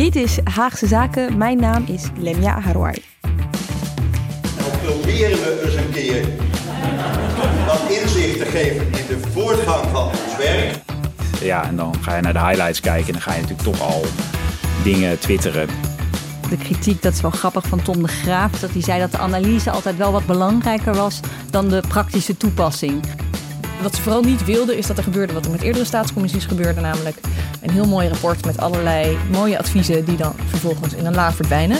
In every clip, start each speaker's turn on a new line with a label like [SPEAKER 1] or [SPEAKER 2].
[SPEAKER 1] Dit is Haagse Zaken. Mijn naam is Lemja Harouai.
[SPEAKER 2] Dan proberen we eens een keer wat inzicht te geven in de voortgang van ons werk.
[SPEAKER 3] Ja, en dan ga je naar de highlights kijken en dan ga je natuurlijk toch al dingen twitteren.
[SPEAKER 1] De kritiek, dat is wel grappig van Tom de Graaf, dat hij zei dat de analyse altijd wel wat belangrijker was dan de praktische toepassing.
[SPEAKER 4] Wat ze vooral niet wilden is dat er gebeurde wat er met eerdere staatscommissies gebeurde, namelijk een heel mooi rapport met allerlei mooie adviezen die dan vervolgens in een la verdwijnen.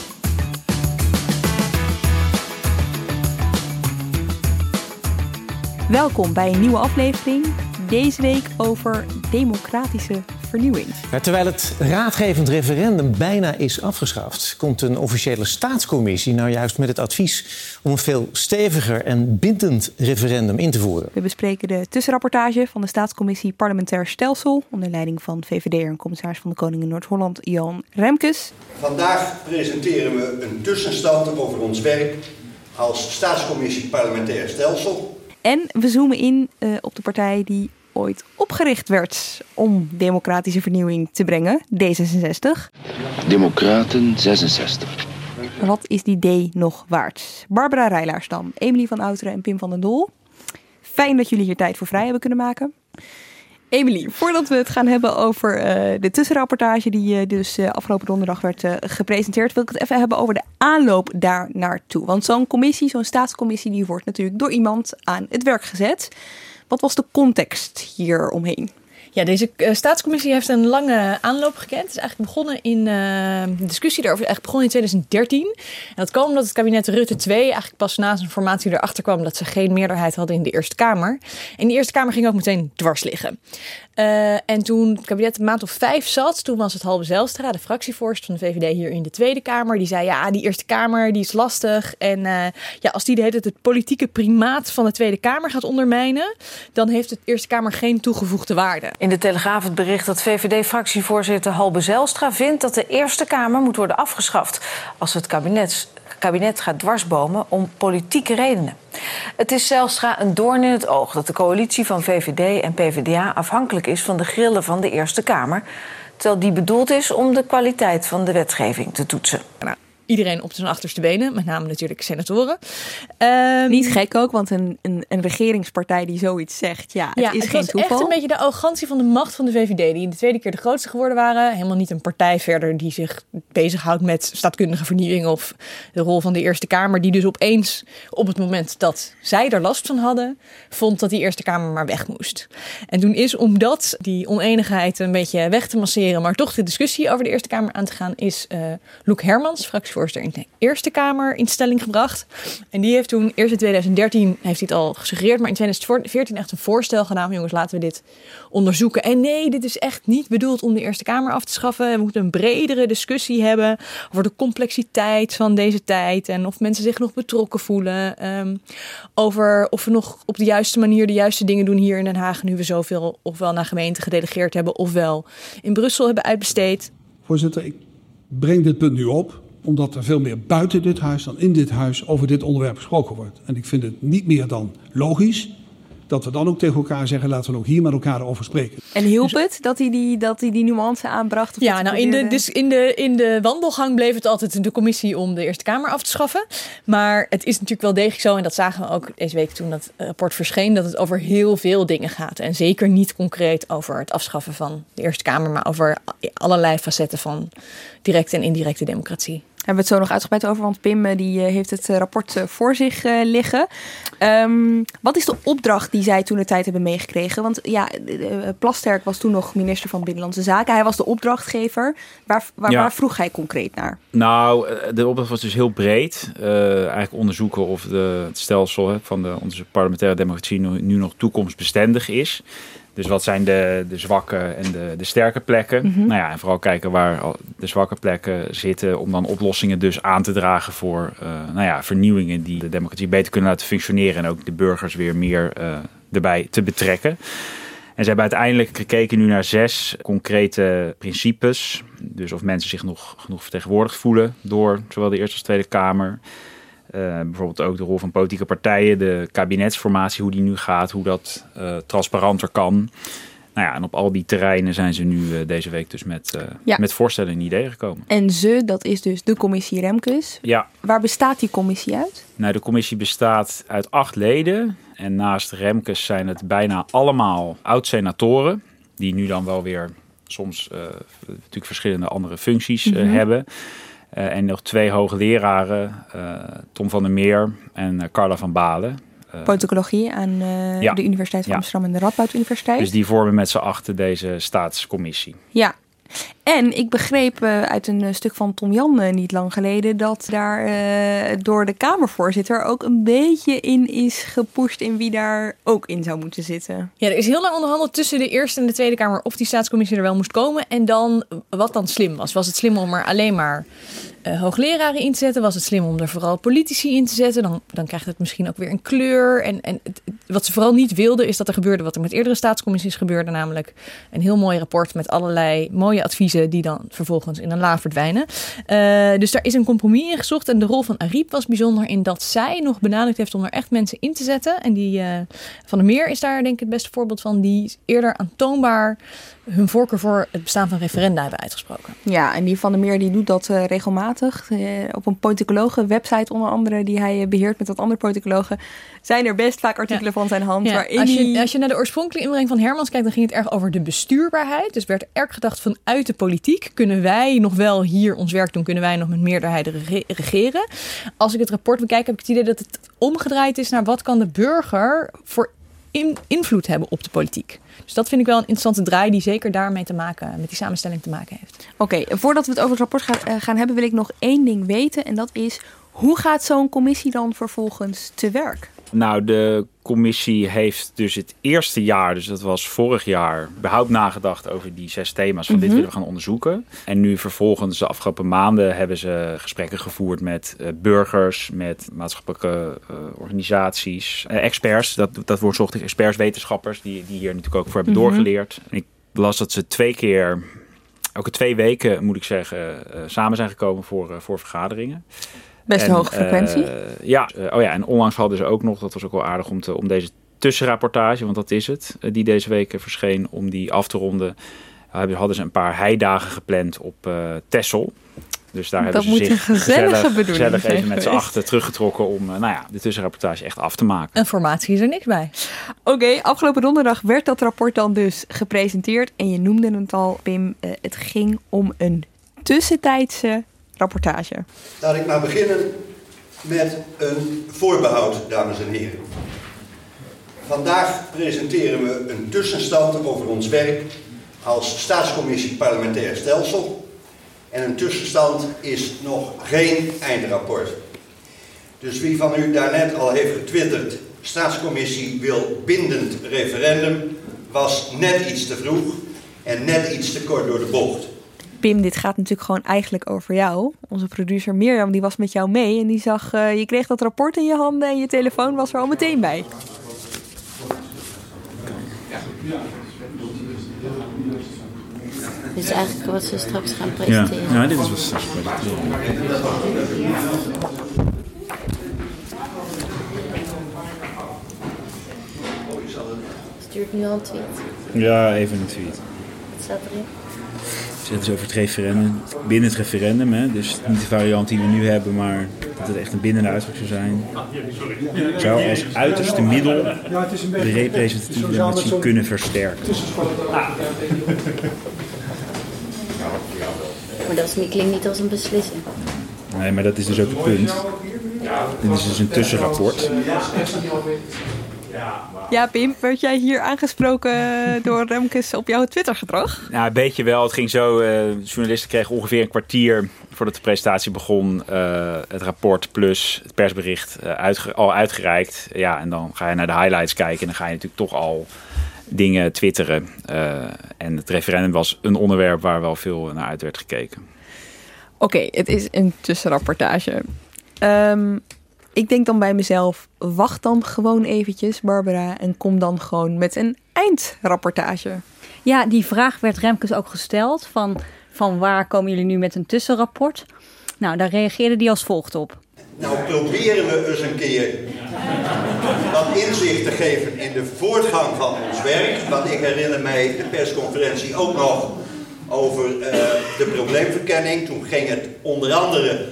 [SPEAKER 1] Welkom bij een nieuwe aflevering. Deze week over democratische vernieuwing.
[SPEAKER 5] terwijl het raadgevend referendum bijna is afgeschaft, komt een officiële staatscommissie nou juist met het advies om een veel steviger en bindend referendum in te voeren.
[SPEAKER 1] We bespreken de tussenrapportage van de staatscommissie Parlementair Stelsel onder leiding van VVD en commissaris van de Koning in Noord-Holland Jan Remkes.
[SPEAKER 2] Vandaag presenteren we een tussenstand over ons werk als staatscommissie Parlementair Stelsel.
[SPEAKER 1] En we zoomen in uh, op de partij die ooit opgericht werd om democratische vernieuwing te brengen, D66.
[SPEAKER 6] Democraten 66.
[SPEAKER 1] Wat is die D nog waard? Barbara Rijlaarsdam, Emily van Outeren en Pim van den Doel. Fijn dat jullie hier tijd voor vrij hebben kunnen maken. Emily, voordat we het gaan hebben over uh, de tussenrapportage die uh, dus uh, afgelopen donderdag werd gepresenteerd, wil ik het even hebben over de aanloop daar naartoe. Want zo'n commissie, zo'n staatscommissie, die wordt natuurlijk door iemand aan het werk gezet. Wat was de context hier omheen?
[SPEAKER 4] Ja, deze uh, staatscommissie heeft een lange aanloop gekend. Het is eigenlijk begonnen in de discussie daarover, eigenlijk begonnen in 2013. En dat kwam omdat het kabinet Rutte 2 eigenlijk pas na zijn formatie erachter kwam dat ze geen meerderheid hadden in de Eerste Kamer. En die Eerste Kamer ging ook meteen dwars liggen. Uh, en toen het kabinet een maand of vijf zat, toen was het Halbe Zijlstra, de fractievoorzitter van de VVD hier in de Tweede Kamer. Die zei, ja, die Eerste Kamer die is lastig. En uh, ja, als die de het politieke primaat van de Tweede Kamer gaat ondermijnen, dan heeft de Eerste Kamer geen toegevoegde waarde.
[SPEAKER 7] In de Telegraaf het bericht dat VVD-fractievoorzitter Halbe Zijlstra vindt dat de Eerste Kamer moet worden afgeschaft als het kabinet, kabinet gaat dwarsbomen om politieke redenen. Het is Zijlstra een doorn in het oog dat de coalitie van VVD en PvdA afhankelijk is van de grillen van de Eerste Kamer, terwijl die bedoeld is om de kwaliteit van de wetgeving te toetsen.
[SPEAKER 4] Iedereen op zijn achterste benen, met name natuurlijk senatoren.
[SPEAKER 1] Um, Niet gek ook, want een, een, een, regeringspartij die zoiets zegt, ja, het
[SPEAKER 4] ja,
[SPEAKER 1] is
[SPEAKER 4] het
[SPEAKER 1] geen toeval.
[SPEAKER 4] echt een beetje de arrogantie van de macht van de VVD, die in de tweede keer de grootste geworden waren. Helemaal niet een partij verder die zich bezighoudt met staatkundige vernieuwing of de rol van de Eerste Kamer, die dus opeens op het moment dat zij er last van hadden, vond dat die Eerste Kamer maar weg moest. En toen is, omdat die oneenigheid een beetje weg te masseren, maar toch de discussie over de Eerste Kamer aan te gaan, is uh, Loek Hermans, fractievoorzitter in de Eerste Kamer in stelling gebracht. En die heeft toen, eerst in 2013 heeft hij het al gesuggereerd, maar in 2014 echt een voorstel gedaan. Jongens, laten we dit onderzoeken. En nee, dit is echt niet bedoeld om de Eerste Kamer af te schaffen. We moeten een bredere discussie hebben over de complexiteit van deze tijd. En of mensen zich nog betrokken voelen. Um, over of we nog op de juiste manier de juiste dingen doen hier in Den Haag. Nu we zoveel ofwel naar gemeenten gedelegeerd hebben, ofwel in Brussel hebben uitbesteed.
[SPEAKER 8] Voorzitter, ik breng dit punt nu op omdat er veel meer buiten dit huis dan in dit huis over dit onderwerp gesproken wordt. En ik vind het niet meer dan logisch dat we dan ook tegen elkaar zeggen: laten we ook hier met elkaar over spreken.
[SPEAKER 1] En hielp het dat hij die, dat hij die nuance aanbracht? Of
[SPEAKER 4] ja, nou in de, dus in, de, in de wandelgang bleef het altijd de commissie om de Eerste Kamer af te schaffen. Maar het is natuurlijk wel degelijk zo, en dat zagen we ook deze week toen dat rapport verscheen, dat het over heel veel dingen gaat. En zeker niet concreet over het afschaffen van de Eerste Kamer, maar over allerlei facetten van directe en indirecte democratie.
[SPEAKER 1] Hebben we het zo nog uitgebreid over, want Pim die heeft het rapport voor zich liggen. Um, wat is de opdracht die zij toen de tijd hebben meegekregen? Want ja, Plasterk was toen nog minister van Binnenlandse Zaken. Hij was de opdrachtgever. Waar, waar, ja. waar vroeg hij concreet naar?
[SPEAKER 3] Nou, de opdracht was dus heel breed. Uh, eigenlijk onderzoeken of de, het stelsel hè, van de, onze parlementaire democratie nu, nu nog toekomstbestendig is. Dus wat zijn de, de zwakke en de, de sterke plekken?
[SPEAKER 1] Mhm.
[SPEAKER 3] Nou ja, en vooral kijken waar de zwakke plekken zitten. Om dan oplossingen dus aan te dragen voor eh, nou ja, vernieuwingen die de democratie beter kunnen laten functioneren. En ook de burgers weer meer eh, erbij te betrekken. En ze hebben uiteindelijk gekeken nu naar zes concrete principes. Dus of mensen zich nog genoeg vertegenwoordigd voelen door zowel de Eerste als Tweede Kamer. Eh, bijvoorbeeld ook de rol van politieke partijen, de kabinetsformatie, hoe die nu gaat, hoe dat eh, transparanter kan. Nou ja, en op al die terreinen zijn ze nu eh, deze week dus met,
[SPEAKER 1] Ja.
[SPEAKER 3] met voorstellen en ideeën gekomen.
[SPEAKER 1] En ze, dat is dus de commissie Remkes.
[SPEAKER 3] Ja,
[SPEAKER 1] Waar bestaat die commissie uit?
[SPEAKER 3] nou, de commissie bestaat uit acht leden. En naast Remkes zijn het bijna allemaal oud-senatoren. Die nu dan wel weer soms natuurlijk verschillende andere functies
[SPEAKER 1] Mhm.
[SPEAKER 3] hebben. Eh, en nog twee hoogleraren, eh, Tom van der Meer en eh, Carla van Balen.
[SPEAKER 1] Politicologie aan
[SPEAKER 3] Ja.
[SPEAKER 1] de Universiteit van
[SPEAKER 3] Ja.
[SPEAKER 1] Amsterdam en de Radboud Universiteit.
[SPEAKER 3] dus die vormen met z'n achten deze staatscommissie.
[SPEAKER 1] Ja. En ik begreep eh, uit een eh, stuk van Tom Jan eh, niet lang geleden dat daar door de Kamervoorzitter ook een beetje in is gepusht in wie daar ook in zou moeten zitten.
[SPEAKER 4] Ja, er is heel lang onderhandeld tussen de Eerste en de Tweede Kamer of die staatscommissie er wel moest komen. En dan wat dan slim was. Was het slim om er alleen maar eh, hoogleraren in te zetten? Was het slim om er vooral politici in te zetten? Dan, dan krijgt het misschien ook weer een kleur. En, en wat ze vooral niet wilden is dat er gebeurde wat er met eerdere staatscommissies gebeurde. Namelijk een heel mooi rapport met allerlei mooie adviezen die dan vervolgens in een la verdwijnen. Eh, dus daar is een compromis in gezocht. En de rol van Ariep was bijzonder in dat zij nog benadrukt heeft om er echt mensen in te zetten. En die eh, Van der Meer is daar denk ik het beste voorbeeld van. Die eerder aantoonbaar hun voorkeur voor het bestaan van referenda hebben uitgesproken.
[SPEAKER 1] Ja, en die Van der Meer die doet dat eh, regelmatig. Eh, op een politicologe website onder andere die hij eh, beheert met wat andere politicologen. Zijn er best vaak artikelen van zijn hand
[SPEAKER 4] Ja,
[SPEAKER 1] waarin
[SPEAKER 4] als, je, als je naar de oorspronkelijke inbreng van Hermans kijkt, dan ging het erg over de bestuurbaarheid. Dus werd er erg gedacht vanuit de politiek. Kunnen wij nog wel hier ons werk doen? Kunnen wij nog met meerderheid rege- regeren? Als ik het rapport bekijk, heb ik het idee dat het omgedraaid is naar wat kan de burger voor in- invloed hebben op de politiek. Dus dat vind ik wel een interessante draai die zeker daarmee te maken, met die samenstelling te maken heeft.
[SPEAKER 1] Oké, voordat we het over het rapport gaan, eh, gaan hebben, wil ik nog één ding weten. En dat is, hoe gaat zo'n commissie dan vervolgens te werk?
[SPEAKER 3] Nou, de commissie heeft dus het eerste jaar, dus dat was vorig jaar, überhaupt nagedacht over die zes thema's van dit
[SPEAKER 1] Mhm.
[SPEAKER 3] willen we gaan onderzoeken. En nu vervolgens, de afgelopen maanden, hebben ze gesprekken gevoerd met eh, burgers, met maatschappelijke eh, organisaties, eh, experts. Dat, dat wordt zocht experts, wetenschappers, die, die hier natuurlijk ook voor hebben
[SPEAKER 1] Mhm.
[SPEAKER 3] doorgeleerd. En ik las dat ze twee keer, elke twee weken moet ik zeggen, samen zijn gekomen voor, voor vergaderingen.
[SPEAKER 1] Best
[SPEAKER 3] En,
[SPEAKER 1] hoge frequentie.
[SPEAKER 3] eh, ja, eh, oh ja, en onlangs hadden ze ook nog, dat was ook wel aardig om, te, om deze tussenrapportage, want dat is het, eh, die deze week verscheen, om die af te ronden. Hadden ze een paar heidagen gepland op Texel. Dus daar
[SPEAKER 1] Dat
[SPEAKER 3] hebben ze zich gezellig, gezellig even met z'n achter teruggetrokken om nou ja, de tussenrapportage echt af te maken.
[SPEAKER 4] Een formatie is er niks bij.
[SPEAKER 1] Oké, afgelopen donderdag werd dat rapport dan dus gepresenteerd. En je noemde het al, Pim. het ging om een tussentijdse rapportage.
[SPEAKER 2] Laat ik maar beginnen met een voorbehoud, dames en heren. Vandaag presenteren we een tussenstand over ons werk als staatscommissie parlementair stelsel. En een tussenstand is nog geen eindrapport. Dus wie van u daarnet al heeft getwitterd, staatscommissie wil bindend referendum, was net iets te vroeg en net iets te kort door de bocht.
[SPEAKER 1] Pim, dit gaat natuurlijk gewoon eigenlijk over jou. Onze producer Mirjam die was met jou mee en die zag, eh, je kreeg dat rapport in je handen en je telefoon was er al meteen bij.
[SPEAKER 9] Dit is eigenlijk wat ze straks gaan presenteren.
[SPEAKER 3] ja, dit is wat straks
[SPEAKER 9] Stuurt nu al een tweet.
[SPEAKER 3] Ja, even een tweet.
[SPEAKER 9] Wat staat erin?
[SPEAKER 3] Het is over het referendum. Binnen het referendum, hè? dus niet de variant die we nu hebben, maar dat het echt een bindende uitspraak zou zijn. Zou als uiterste middel de representatieve democratie kunnen versterken.
[SPEAKER 9] Maar dat klinkt niet als een beslissing.
[SPEAKER 3] Nee, maar dat is dus ook het punt. Dit is dus een tussenrapport.
[SPEAKER 1] Ja, Pim, werd jij hier aangesproken door Remkes op jouw Twitter-gedrag?
[SPEAKER 3] Nou, een beetje wel. Het ging zo. eh, journalisten kregen ongeveer een kwartier voordat de presentatie begon. eh, het rapport plus het persbericht eh, uitge- al uitgereikt. Ja, en dan ga je naar de highlights kijken. En dan ga je natuurlijk toch al dingen twitteren. Uh, en het referendum was een onderwerp waar wel veel naar uit werd gekeken.
[SPEAKER 1] Oké, het is een tussenrapportage. Um, ik denk dan bij mezelf, wacht dan gewoon eventjes, Barbara, en kom dan gewoon met een eindrapportage.
[SPEAKER 10] Ja, die vraag werd Remkes ook gesteld van, van waar komen jullie nu met een tussenrapport? Nou, daar reageerde hij als volgt op.
[SPEAKER 2] Nou, proberen we eens een keer wat inzicht te geven in de voortgang van ons werk. Want ik herinner mij de persconferentie ook nog over uh, de probleemverkenning. Toen ging het onder andere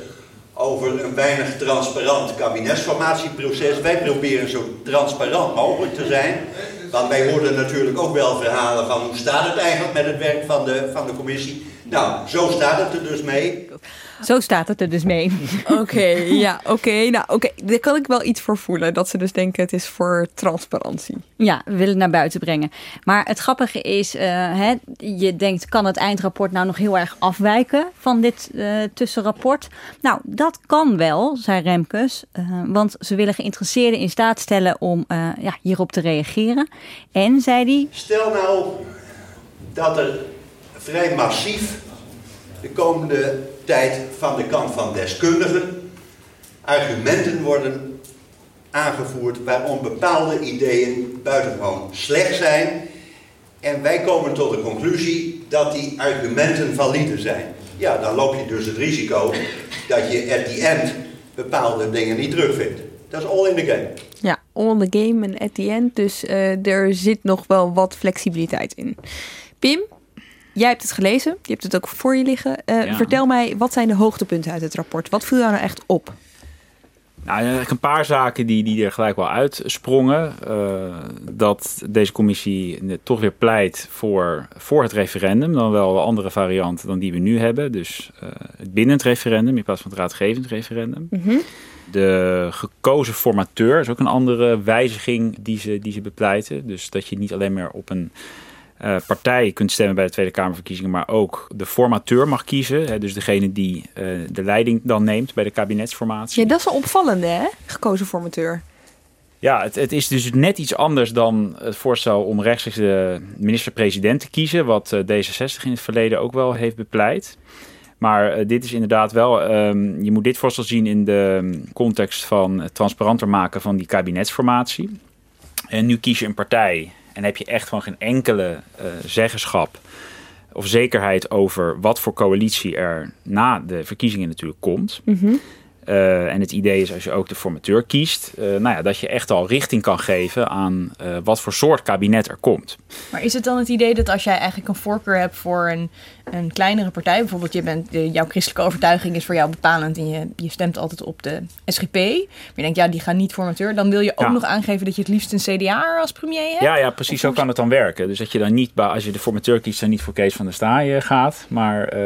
[SPEAKER 2] over een weinig transparant kabinetsformatieproces. Wij proberen zo transparant mogelijk te zijn. Want wij hoorden natuurlijk ook wel verhalen van hoe staat het eigenlijk met het werk van de, van de commissie. Nou, zo staat het er dus mee.
[SPEAKER 10] Zo staat het er dus mee.
[SPEAKER 1] Oké, ja, oké. nou, oké. Daar kan ik wel iets voor voelen. Dat ze dus denken het is voor transparantie.
[SPEAKER 10] Ja, we willen het naar buiten brengen. Maar het grappige is, uh, hè, je denkt, kan het eindrapport nou nog heel erg afwijken van dit uh, tussenrapport? Nou, dat kan wel, zei Remkes. Uh, want ze willen geïnteresseerden in staat stellen om ja, hierop te reageren. En, zei hij...
[SPEAKER 2] Stel nou dat er vrij massief de komende tijd van de kant van deskundigen argumenten worden aangevoerd waarom bepaalde ideeën buitengewoon slecht zijn. En wij komen tot de conclusie dat die argumenten valide zijn. Ja, dan loop je dus het risico dat je at the end bepaalde dingen niet terugvindt. Dat is all in the game.
[SPEAKER 1] Ja, all in the game en at the end. Dus uh, er zit nog wel wat flexibiliteit in. Pim, Jij hebt het gelezen, je hebt het ook voor je liggen. Uh, Vertel mij, wat zijn de hoogtepunten uit het rapport? Wat viel jou nou echt op?
[SPEAKER 3] Nou, een paar zaken die, die er gelijk wel uitsprongen. Uh, dat deze commissie toch weer pleit voor, voor het referendum. Dan wel een andere variant dan die we nu hebben. Dus uh, het bindend referendum in plaats van het raadgevend referendum. Mm -hmm. De gekozen formateur is ook een andere wijziging die ze, die ze bepleiten. Dus dat je niet alleen maar op een uh, partij kunt stemmen bij de Tweede Kamerverkiezingen, maar ook de formateur mag kiezen. Hè, dus degene die uh, de leiding dan neemt bij de kabinetsformatie.
[SPEAKER 1] Ja, dat is wel opvallende, hè? Gekozen formateur.
[SPEAKER 3] Ja, het, het, is dus net iets anders dan het voorstel om rechtstreeks de minister-president te kiezen, wat uh, D66 in het verleden ook wel heeft bepleit. Maar dit is inderdaad wel, um, je moet dit voorstel zien in de context van het transparanter maken van die kabinetsformatie. En nu kies je een partij en heb je echt gewoon geen enkele uh, zeggenschap of zekerheid over wat voor coalitie er na de verkiezingen natuurlijk komt. Mm -hmm. Uh, en het idee is als je ook de formateur kiest, uh, nou ja, dat je echt al richting kan geven aan wat voor soort kabinet er komt.
[SPEAKER 4] Maar is het dan het idee dat als jij eigenlijk een voorkeur hebt voor een, een kleinere partij, bijvoorbeeld je bent, de, jouw christelijke overtuiging is voor jou bepalend en je, je stemt altijd op de SGP, maar je denkt ja, die gaan niet formateur, dan wil je ook ja. nog aangeven dat je het liefst een CDA als premier hebt?
[SPEAKER 3] Ja, ja precies, zo kan het dan werken. Dus dat je dan niet, als je de formateur kiest, dan niet voor Kees van der Staaij gaat, maar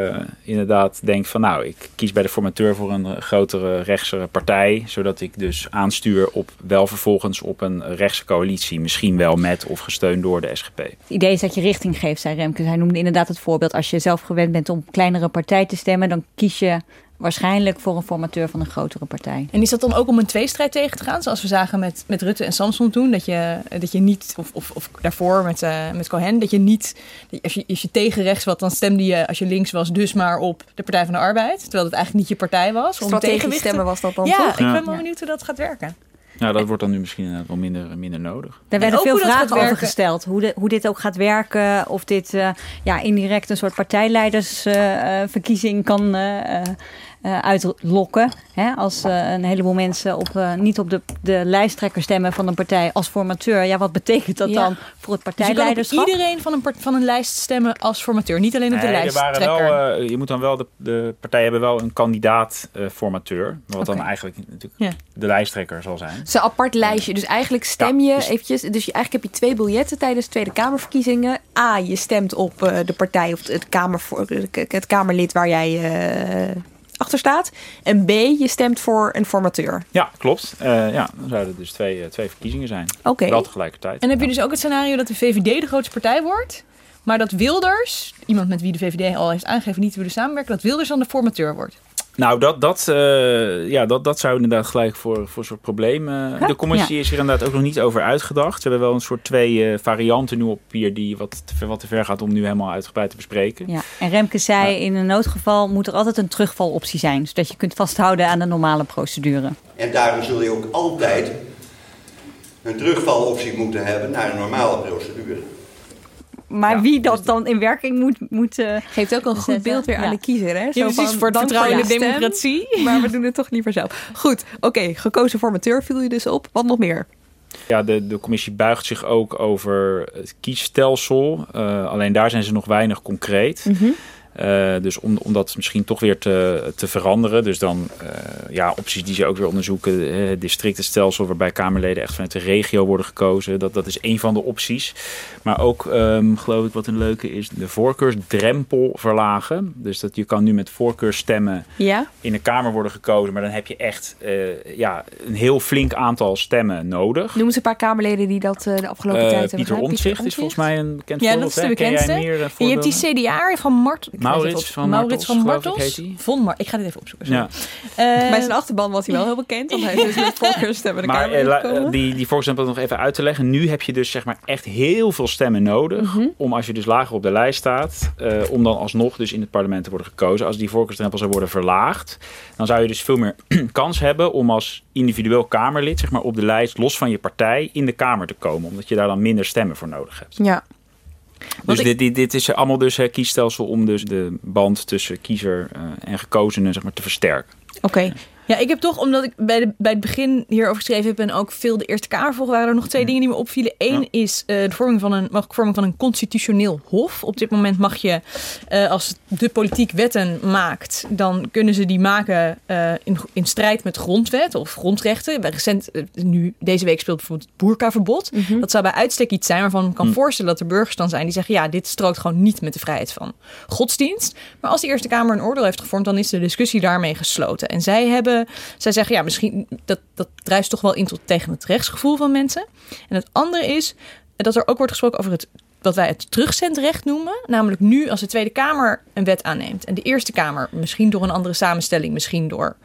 [SPEAKER 3] inderdaad denkt van nou, ik kies bij de formateur voor een grotere rechtse partij, zodat ik dus aanstuur op wel vervolgens op een rechtse coalitie, misschien wel met of gesteund door de SGP. Het
[SPEAKER 10] idee is dat je richting geeft, zei Remke. Hij noemde inderdaad het voorbeeld, als je zelf gewend bent om kleinere partij te stemmen, dan kies je waarschijnlijk voor een formateur van een grotere partij.
[SPEAKER 4] En is dat dan ook om een tweestrijd tegen te gaan? Zoals we zagen met, met Rutte en Samson toen. Dat je, dat je niet, of, of, of daarvoor met, uh, met Cohen, dat je niet, als je, als je tegen rechts was, dan stemde je als je links was dus maar op de Partij van de Arbeid. Terwijl het eigenlijk niet je partij was.
[SPEAKER 1] Strategisch stemmen was dat dan
[SPEAKER 4] ja,
[SPEAKER 1] toch?
[SPEAKER 4] ik ben wel benieuwd hoe dat gaat werken.
[SPEAKER 3] Ja, dat wordt dan nu misschien wel minder, minder nodig.
[SPEAKER 10] Er werden veel vragen over gesteld. Hoe, de, hoe dit ook gaat werken. Of dit uh, ja, indirect een soort partijleidersverkiezing uh, kan uh, uh, uitlokken. Hè? Als uh, een heleboel mensen op, uh, niet op de, de lijsttrekker stemmen van een partij als formateur. Ja, wat betekent dat ja. dan voor het partijleiderschap?
[SPEAKER 4] Dus iedereen van een, van een lijst stemmen als formateur. Niet alleen op de
[SPEAKER 3] nee,
[SPEAKER 4] lijsttrekker.
[SPEAKER 3] Wel, je moet dan wel, de, de partijen hebben wel een kandidaat formateur. Wat okay. dan eigenlijk natuurlijk ja. de lijsttrekker zal zijn.
[SPEAKER 1] Zo'n apart lijstje. Dus eigenlijk stem je dus, eventjes. Dus je, eigenlijk heb je twee biljetten tijdens de Tweede Kamerverkiezingen. A, je stemt op de partij of het, kamer, het Kamerlid waar jij achter staat. En B, je stemt voor een formateur.
[SPEAKER 3] Ja, klopt. Uh, ja, dan zouden er dus twee, uh, twee verkiezingen zijn.
[SPEAKER 1] Oké. Okay.
[SPEAKER 3] Wel tegelijkertijd.
[SPEAKER 4] En heb je dus ook het scenario dat de VVD de grootste partij wordt... maar dat Wilders, iemand met wie de VVD al heeft aangegeven niet te willen samenwerken... dat Wilders dan de formateur wordt?
[SPEAKER 3] Nou, dat, dat, uh, ja, dat, dat zou inderdaad gelijk voor, voor een soort probleem. Uh, de commissie ja. is hier inderdaad ook nog niet over uitgedacht. Ze hebben wel een soort twee uh, varianten nu op papier die wat te, ver, wat te ver gaat om nu helemaal uitgebreid te bespreken.
[SPEAKER 10] Ja. En Remke zei, in een noodgeval moet er altijd een terugvaloptie zijn. Zodat je kunt vasthouden aan de normale procedure.
[SPEAKER 2] En daarom zul je ook altijd een terugvaloptie moeten hebben naar een normale procedure.
[SPEAKER 10] Maar wie dat dan in werking moet... moet uh,
[SPEAKER 1] Geeft ook een goed zetten. beeld weer aan de kiezer. Hè?
[SPEAKER 4] Ja,
[SPEAKER 1] Zo
[SPEAKER 4] precies,
[SPEAKER 1] van,
[SPEAKER 4] voor het vertrouwen in de
[SPEAKER 1] stem,
[SPEAKER 4] democratie.
[SPEAKER 1] Maar we doen het toch liever zelf. Goed, oké. gekozen formateur viel je dus op. Wat nog meer?
[SPEAKER 3] Ja, de, de commissie buigt zich ook over het kiesstelsel. Uh, alleen daar zijn ze nog weinig concreet.
[SPEAKER 1] Mhm.
[SPEAKER 3] Uh, dus om, om dat misschien toch weer te, te veranderen. Dus dan uh, ja, opties die ze ook weer onderzoeken. Het districtenstelsel waarbij Kamerleden echt vanuit de regio worden gekozen. Dat, dat is een van de opties. Maar ook um, geloof ik wat een leuke is. De voorkeursdrempel verlagen. Dus dat je kan nu met voorkeursstemmen
[SPEAKER 1] ja?
[SPEAKER 3] in de Kamer worden gekozen. Maar dan heb je echt ja, een heel flink aantal stemmen nodig.
[SPEAKER 1] Noem eens een paar Kamerleden die dat de afgelopen tijd hebben
[SPEAKER 3] Pieter Omtzigt is volgens mij een bekend
[SPEAKER 4] ja,
[SPEAKER 3] voorbeeld.
[SPEAKER 4] dat is de bekendste.
[SPEAKER 3] Meer,
[SPEAKER 4] en je hebt die CDA van Mart...
[SPEAKER 3] Maurits van
[SPEAKER 4] Maurits van
[SPEAKER 3] Martels.
[SPEAKER 4] Martels. Von Mar ik ga dit even opzoeken.
[SPEAKER 3] Ja.
[SPEAKER 4] Uh,
[SPEAKER 1] Bij zijn achterban was hij wel heel bekend. Want hij is dus met voorkeurstemmen de
[SPEAKER 3] maar,
[SPEAKER 1] Kamer
[SPEAKER 3] uh, die, die nog even uit te leggen. Nu heb je dus zeg maar echt heel veel stemmen nodig.
[SPEAKER 1] Mhm.
[SPEAKER 3] Mm -hmm. Om als je dus lager op de lijst staat. Uh, om dan alsnog dus in het parlement te worden gekozen. Als die voorkeursdrempel zou worden verlaagd. Dan zou je dus veel meer kans hebben om als individueel Kamerlid. Zeg maar op de lijst los van je partij in de Kamer te komen. Omdat je daar dan minder stemmen voor nodig hebt.
[SPEAKER 1] Ja.
[SPEAKER 3] Dus ik... dit, dit, dit, is allemaal dus uh, kiesstelsel om dus de band tussen kiezer uh, en gekozenen zeg maar, te versterken.
[SPEAKER 4] Oké. Okay. Ja, ik heb toch, omdat ik bij, de, bij het begin hierover geschreven heb en ook veel de Eerste Kamer volg, waren er nog twee dingen die me opvielen. Eén ja. is uh, de vorming van, een, vorming van een constitutioneel hof. Op dit moment mag je, uh, als de politiek wetten maakt, dan kunnen ze die maken uh, in, in strijd met grondwet of grondrechten. Bij recent, nu, deze week speelt bijvoorbeeld het boerkaverbod.
[SPEAKER 1] Mhm.
[SPEAKER 4] Mm -hmm. Dat zou bij uitstek iets zijn waarvan ik kan mm. voorstellen dat er burgers dan zijn die zeggen, ja, dit strookt gewoon niet met de vrijheid van godsdienst. Maar als de Eerste Kamer een oordeel heeft gevormd, dan is de discussie daarmee gesloten. En zij hebben zij zeggen, ja, misschien dat, dat druist toch wel in tot tegen het rechtsgevoel van mensen. En het andere is dat er ook wordt gesproken over het wat wij het terugzendrecht noemen. Namelijk nu als de Tweede Kamer een wet aanneemt en de Eerste Kamer, misschien door een andere samenstelling, misschien door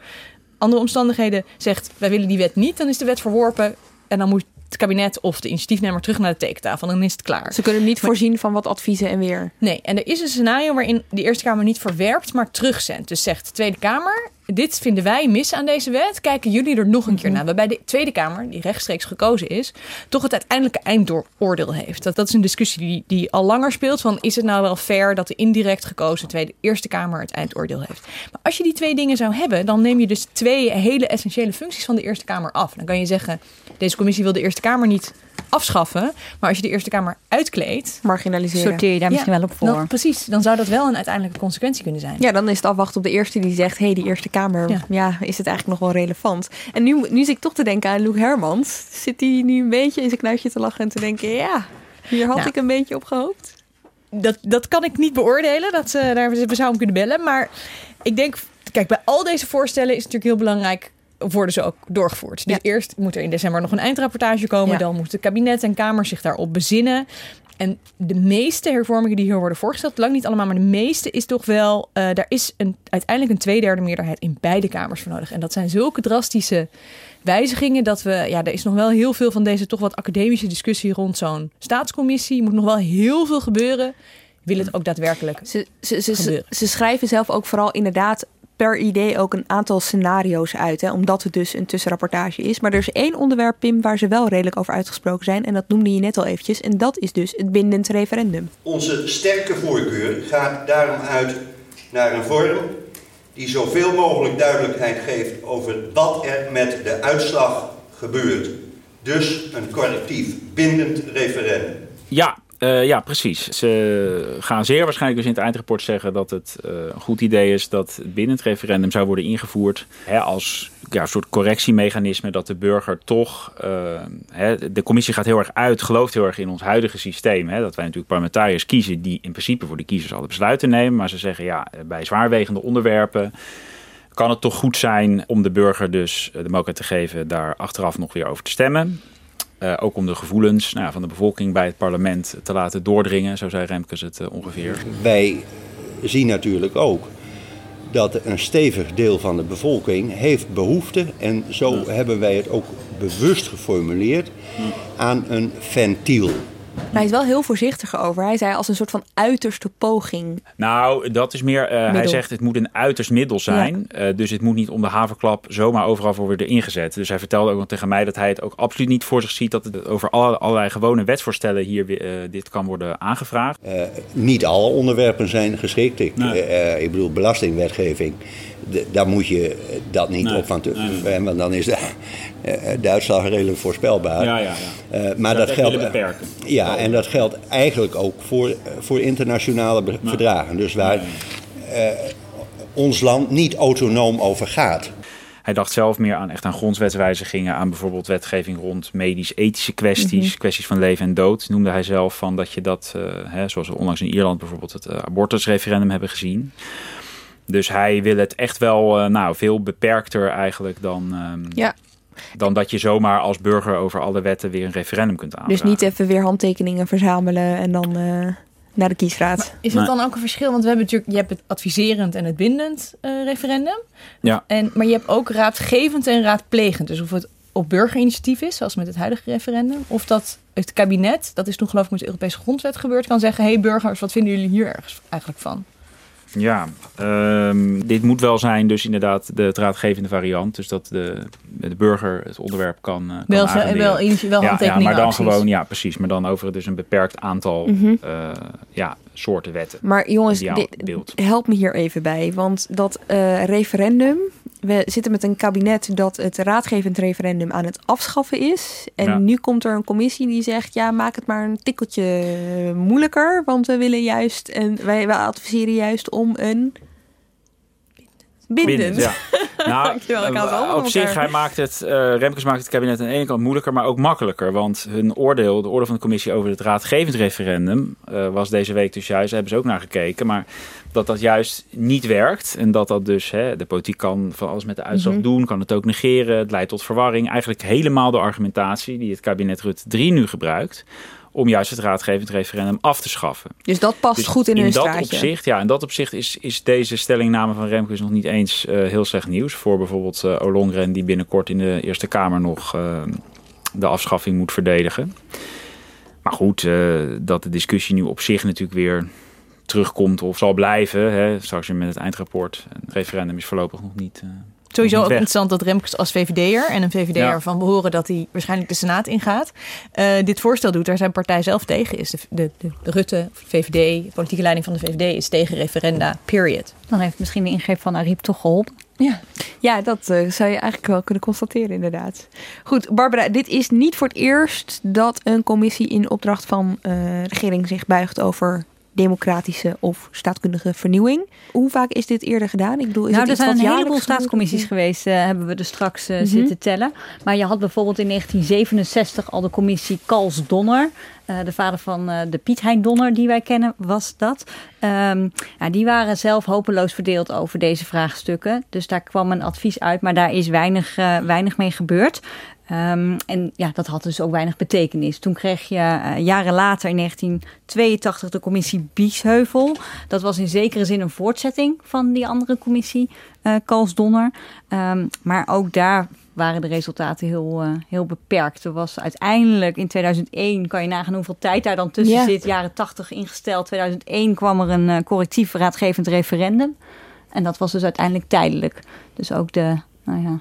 [SPEAKER 4] andere omstandigheden, zegt wij willen die wet niet, dan is de wet verworpen en dan moet het kabinet of de initiatiefnemer terug naar de tekentafel. Dan is het klaar.
[SPEAKER 1] Ze kunnen niet maar, voorzien van wat adviezen en weer.
[SPEAKER 4] Nee, en er is een scenario waarin de Eerste Kamer niet verwerpt, maar terugzendt. Dus zegt de Tweede Kamer, dit vinden wij mis aan deze wet. Kijken jullie er nog een keer naar. Waarbij de Tweede Kamer, die rechtstreeks gekozen is, toch het uiteindelijke eindoordeel heeft. Dat, dat is een discussie die, die al langer speelt. Van is het nou wel fair dat de indirect gekozen Tweede Eerste Kamer het eindoordeel heeft? Maar als je die twee dingen zou hebben, dan neem je dus twee hele essentiële functies van de Eerste Kamer af. Dan kan je zeggen, deze commissie wil de Eerste Kamer niet afschaffen. Maar als je de Eerste Kamer uitkleedt...
[SPEAKER 1] Marginaliseren.
[SPEAKER 10] Sorteer je daar misschien ja, wel op voor.
[SPEAKER 4] Dan, precies, dan zou dat wel een uiteindelijke consequentie kunnen zijn.
[SPEAKER 1] Ja, dan is het afwachten op de Eerste die zegt... hé, hey, die Eerste Kamer, ja. ja. is het eigenlijk nog wel relevant? En nu, nu zit ik toch te denken aan Loek Hermans. Zit hij nu een beetje in zijn knuitje te lachen en te denken... ja, hier had nou, ik een beetje op gehoopt?
[SPEAKER 4] Dat, dat kan ik niet beoordelen. Dat, uh, daar we zou hem kunnen bellen. Maar ik denk... Kijk, bij al deze voorstellen is het natuurlijk heel belangrijk worden ze ook doorgevoerd. Dus ja. eerst moet er in december nog een eindrapportage komen. Ja. Dan moet het kabinet en Kamer zich daarop bezinnen. En de meeste hervormingen die hier worden voorgesteld, lang niet allemaal, maar de meeste is toch wel, uh, daar is een, uiteindelijk een tweederde meerderheid in beide kamers voor nodig. En dat zijn zulke drastische wijzigingen dat we, ja, er is nog wel heel veel van deze toch wat academische discussie rond zo'n staatscommissie. Er moet nog wel heel veel gebeuren. Wil het ook daadwerkelijk
[SPEAKER 1] ze, ze, ze, ze, ze schrijven zelf ook vooral inderdaad per idee ook een aantal scenario's uit. Hè, omdat het dus een tussenrapportage is. Maar er is één onderwerp, Pim, waar ze wel redelijk over uitgesproken zijn. En dat noemde je net al eventjes. En dat is dus het bindend referendum.
[SPEAKER 2] Onze sterke voorkeur gaat daarom uit naar een vorm die zoveel mogelijk duidelijkheid geeft over wat er met de uitslag gebeurt. Dus een collectief bindend referendum.
[SPEAKER 3] Ja, uh, ja, precies. Ze gaan zeer waarschijnlijk dus in het eindrapport zeggen dat het uh, een goed idee is dat binnen het referendum zou worden ingevoerd hè, als ja, een soort correctiemechanisme dat de burger toch. Uh, hè, de commissie gaat heel erg uit, gelooft heel erg in ons huidige systeem. Hè, dat wij natuurlijk parlementariërs kiezen die in principe voor de kiezers alle besluiten nemen. Maar ze zeggen ja, bij zwaarwegende onderwerpen kan het toch goed zijn om de burger dus de mogelijkheid te geven daar achteraf nog weer over te stemmen. Uh, ook om de gevoelens nou van de bevolking bij het parlement te laten doordringen, zo zei Remkes het uh, ongeveer.
[SPEAKER 2] Wij zien natuurlijk ook dat een stevig deel van de bevolking heeft behoefte, en zo hebben wij het ook bewust geformuleerd, aan een ventiel.
[SPEAKER 1] Maar hij is wel heel voorzichtig over. Hij zei als een soort van uiterste poging.
[SPEAKER 3] Nou, dat is meer. eh, hij zegt het moet een uiterst middel zijn. Eh, dus het moet niet om de haverklap zomaar overal voor worden ingezet. Dus hij vertelde ook nog tegen mij dat hij het ook absoluut niet voor zich ziet dat het over alle, allerlei gewone wetsvoorstellen hier eh, dit kan worden aangevraagd.
[SPEAKER 2] Eh, niet alle onderwerpen zijn geschikt. Ik, ik bedoel, belastingwetgeving, daar moet je dat niet op van te, eh, Want dan is de, eh, de uitslag redelijk voorspelbaar.
[SPEAKER 3] Ja, ja, ja.
[SPEAKER 2] Eh, maar
[SPEAKER 3] Dat
[SPEAKER 2] geldt.
[SPEAKER 3] beperken.
[SPEAKER 2] Ja, en dat geldt eigenlijk ook voor, voor internationale verdragen. Dus waar eh, ons land niet autonoom over gaat.
[SPEAKER 3] Hij dacht zelf meer aan echt aan grondwetswijzigingen, aan bijvoorbeeld wetgeving rond medisch-ethische kwesties,
[SPEAKER 1] Mhm.
[SPEAKER 3] kwesties van leven en dood. Noemde hij zelf van dat je dat, eh, hè, zoals we onlangs in Ierland bijvoorbeeld het eh, abortusreferendum hebben gezien. Dus hij wil het echt wel eh, nou, veel beperkter eigenlijk dan, ehm,
[SPEAKER 1] Ja.
[SPEAKER 3] dan dat je zomaar als burger over alle wetten weer een referendum kunt
[SPEAKER 1] Dus
[SPEAKER 3] aanvragen.
[SPEAKER 1] niet even weer handtekeningen verzamelen en dan eh, naar de kiesraad.
[SPEAKER 4] Is dat dan ook een verschil? Want we hebben natuurlijk, je hebt het adviserend en het bindend eh, referendum.
[SPEAKER 3] Ja.
[SPEAKER 4] En, maar je hebt ook raadgevend en raadplegend. Dus of het op burgerinitiatief is, zoals met het huidige referendum. Of dat het kabinet, dat is toen geloof ik met de Europese grondwet gebeurd, kan zeggen: hé hey burgers, wat vinden jullie hier ergens eigenlijk van?
[SPEAKER 3] Ja, ehm, dit moet wel zijn dus inderdaad de het raadgevende variant. Dus dat de, de burger het onderwerp kan, eh, kan
[SPEAKER 4] Wel wel wel
[SPEAKER 3] ja, ja, maar dan
[SPEAKER 4] acties.
[SPEAKER 3] gewoon, ja precies. Maar dan over dus een beperkt aantal
[SPEAKER 1] Mhm.
[SPEAKER 3] eh, ja, soorten wetten.
[SPEAKER 1] Maar jongens, dit, help me hier even bij. Want dat eh, referendum, we zitten met een kabinet dat het raadgevend referendum aan het afschaffen is. En
[SPEAKER 3] Ja.
[SPEAKER 1] nu komt er een commissie die zegt, ja, maak het maar een tikkeltje moeilijker. Want we willen juist, en wij, wij adviseren juist om een bindend.
[SPEAKER 3] ja. Nou,
[SPEAKER 1] Dankjewel,
[SPEAKER 3] eh, op zich, hij maakt het, eh, Remkes maakt het kabinet aan de ene kant moeilijker, maar ook makkelijker. Want hun oordeel, de oordeel van de commissie over het raadgevend referendum, eh, was deze week dus juist, daar hebben ze ook naar gekeken, maar dat dat juist niet werkt. En dat dat dus, hè, de politiek kan van alles met de uitslag
[SPEAKER 1] Mhm.
[SPEAKER 3] doen, kan het ook negeren, het leidt tot verwarring. Eigenlijk helemaal de argumentatie die het kabinet Rutte 3 nu gebruikt, om juist het raadgevend referendum af te schaffen.
[SPEAKER 1] Dus dat past
[SPEAKER 3] Dus
[SPEAKER 1] goed in, hun
[SPEAKER 3] dat
[SPEAKER 1] straatje.
[SPEAKER 3] Opzicht, ja, in dat opzicht is, is deze stellingname van Remkes nog niet eens eh, heel slecht nieuws. Voor bijvoorbeeld eh Olongren, die binnenkort in de Eerste Kamer nog eh, de afschaffing moet verdedigen. Maar goed, dat de discussie nu op zich natuurlijk weer terugkomt of zal blijven. Hè, straks met het eindrapport. Het referendum is voorlopig nog niet. eh,
[SPEAKER 4] Sowieso
[SPEAKER 3] nog
[SPEAKER 4] ook
[SPEAKER 3] niet
[SPEAKER 4] interessant dat Remkes als VVD'er en een VVD'er
[SPEAKER 3] Ja.
[SPEAKER 4] van behoren dat hij waarschijnlijk de Senaat ingaat, eh, dit voorstel doet waar zijn partij zelf tegen is. De, de, de, de Rutte, VVD, de politieke leiding van de VVD is tegen referenda, period.
[SPEAKER 10] Dan heeft misschien de ingreep van Ariep toch geholpen.
[SPEAKER 4] Ja.
[SPEAKER 1] Ja, dat eh, zou je eigenlijk wel kunnen constateren, inderdaad. Goed, Barbara, dit is niet voor het eerst dat een commissie in opdracht van eh, de regering zich buigt over democratische of staatkundige vernieuwing. Hoe vaak is dit eerder gedaan? Ik bedoel, is
[SPEAKER 10] nou,
[SPEAKER 1] het
[SPEAKER 10] er zijn een heleboel staatscommissies geweest, eh, hebben we er straks eh,
[SPEAKER 1] Mhm.
[SPEAKER 10] zitten tellen. Maar je had bijvoorbeeld in 1967 al de commissie Kals-Donner. Eh, de vader van de Piet Hein Donner, die wij kennen, was dat. Ehm, ja, die waren zelf hopeloos verdeeld over deze vraagstukken. Dus daar kwam een advies uit, maar daar is weinig, weinig mee gebeurd. Ehm, en ja, dat had dus ook weinig betekenis. Toen kreeg je eh, jaren later, in 1982, de commissie Biesheuvel. Dat was in zekere zin een voortzetting van die andere commissie, eh Kalsdonner. Ehm, maar ook daar waren de resultaten heel, eh, heel beperkt. Er was uiteindelijk in 2001, kan je nagaan hoeveel tijd daar dan tussen
[SPEAKER 1] Ja.
[SPEAKER 10] zit, jaren 80 ingesteld. 2001 kwam er een correctief raadgevend referendum. En dat was dus uiteindelijk tijdelijk. Dus ook de nou ja,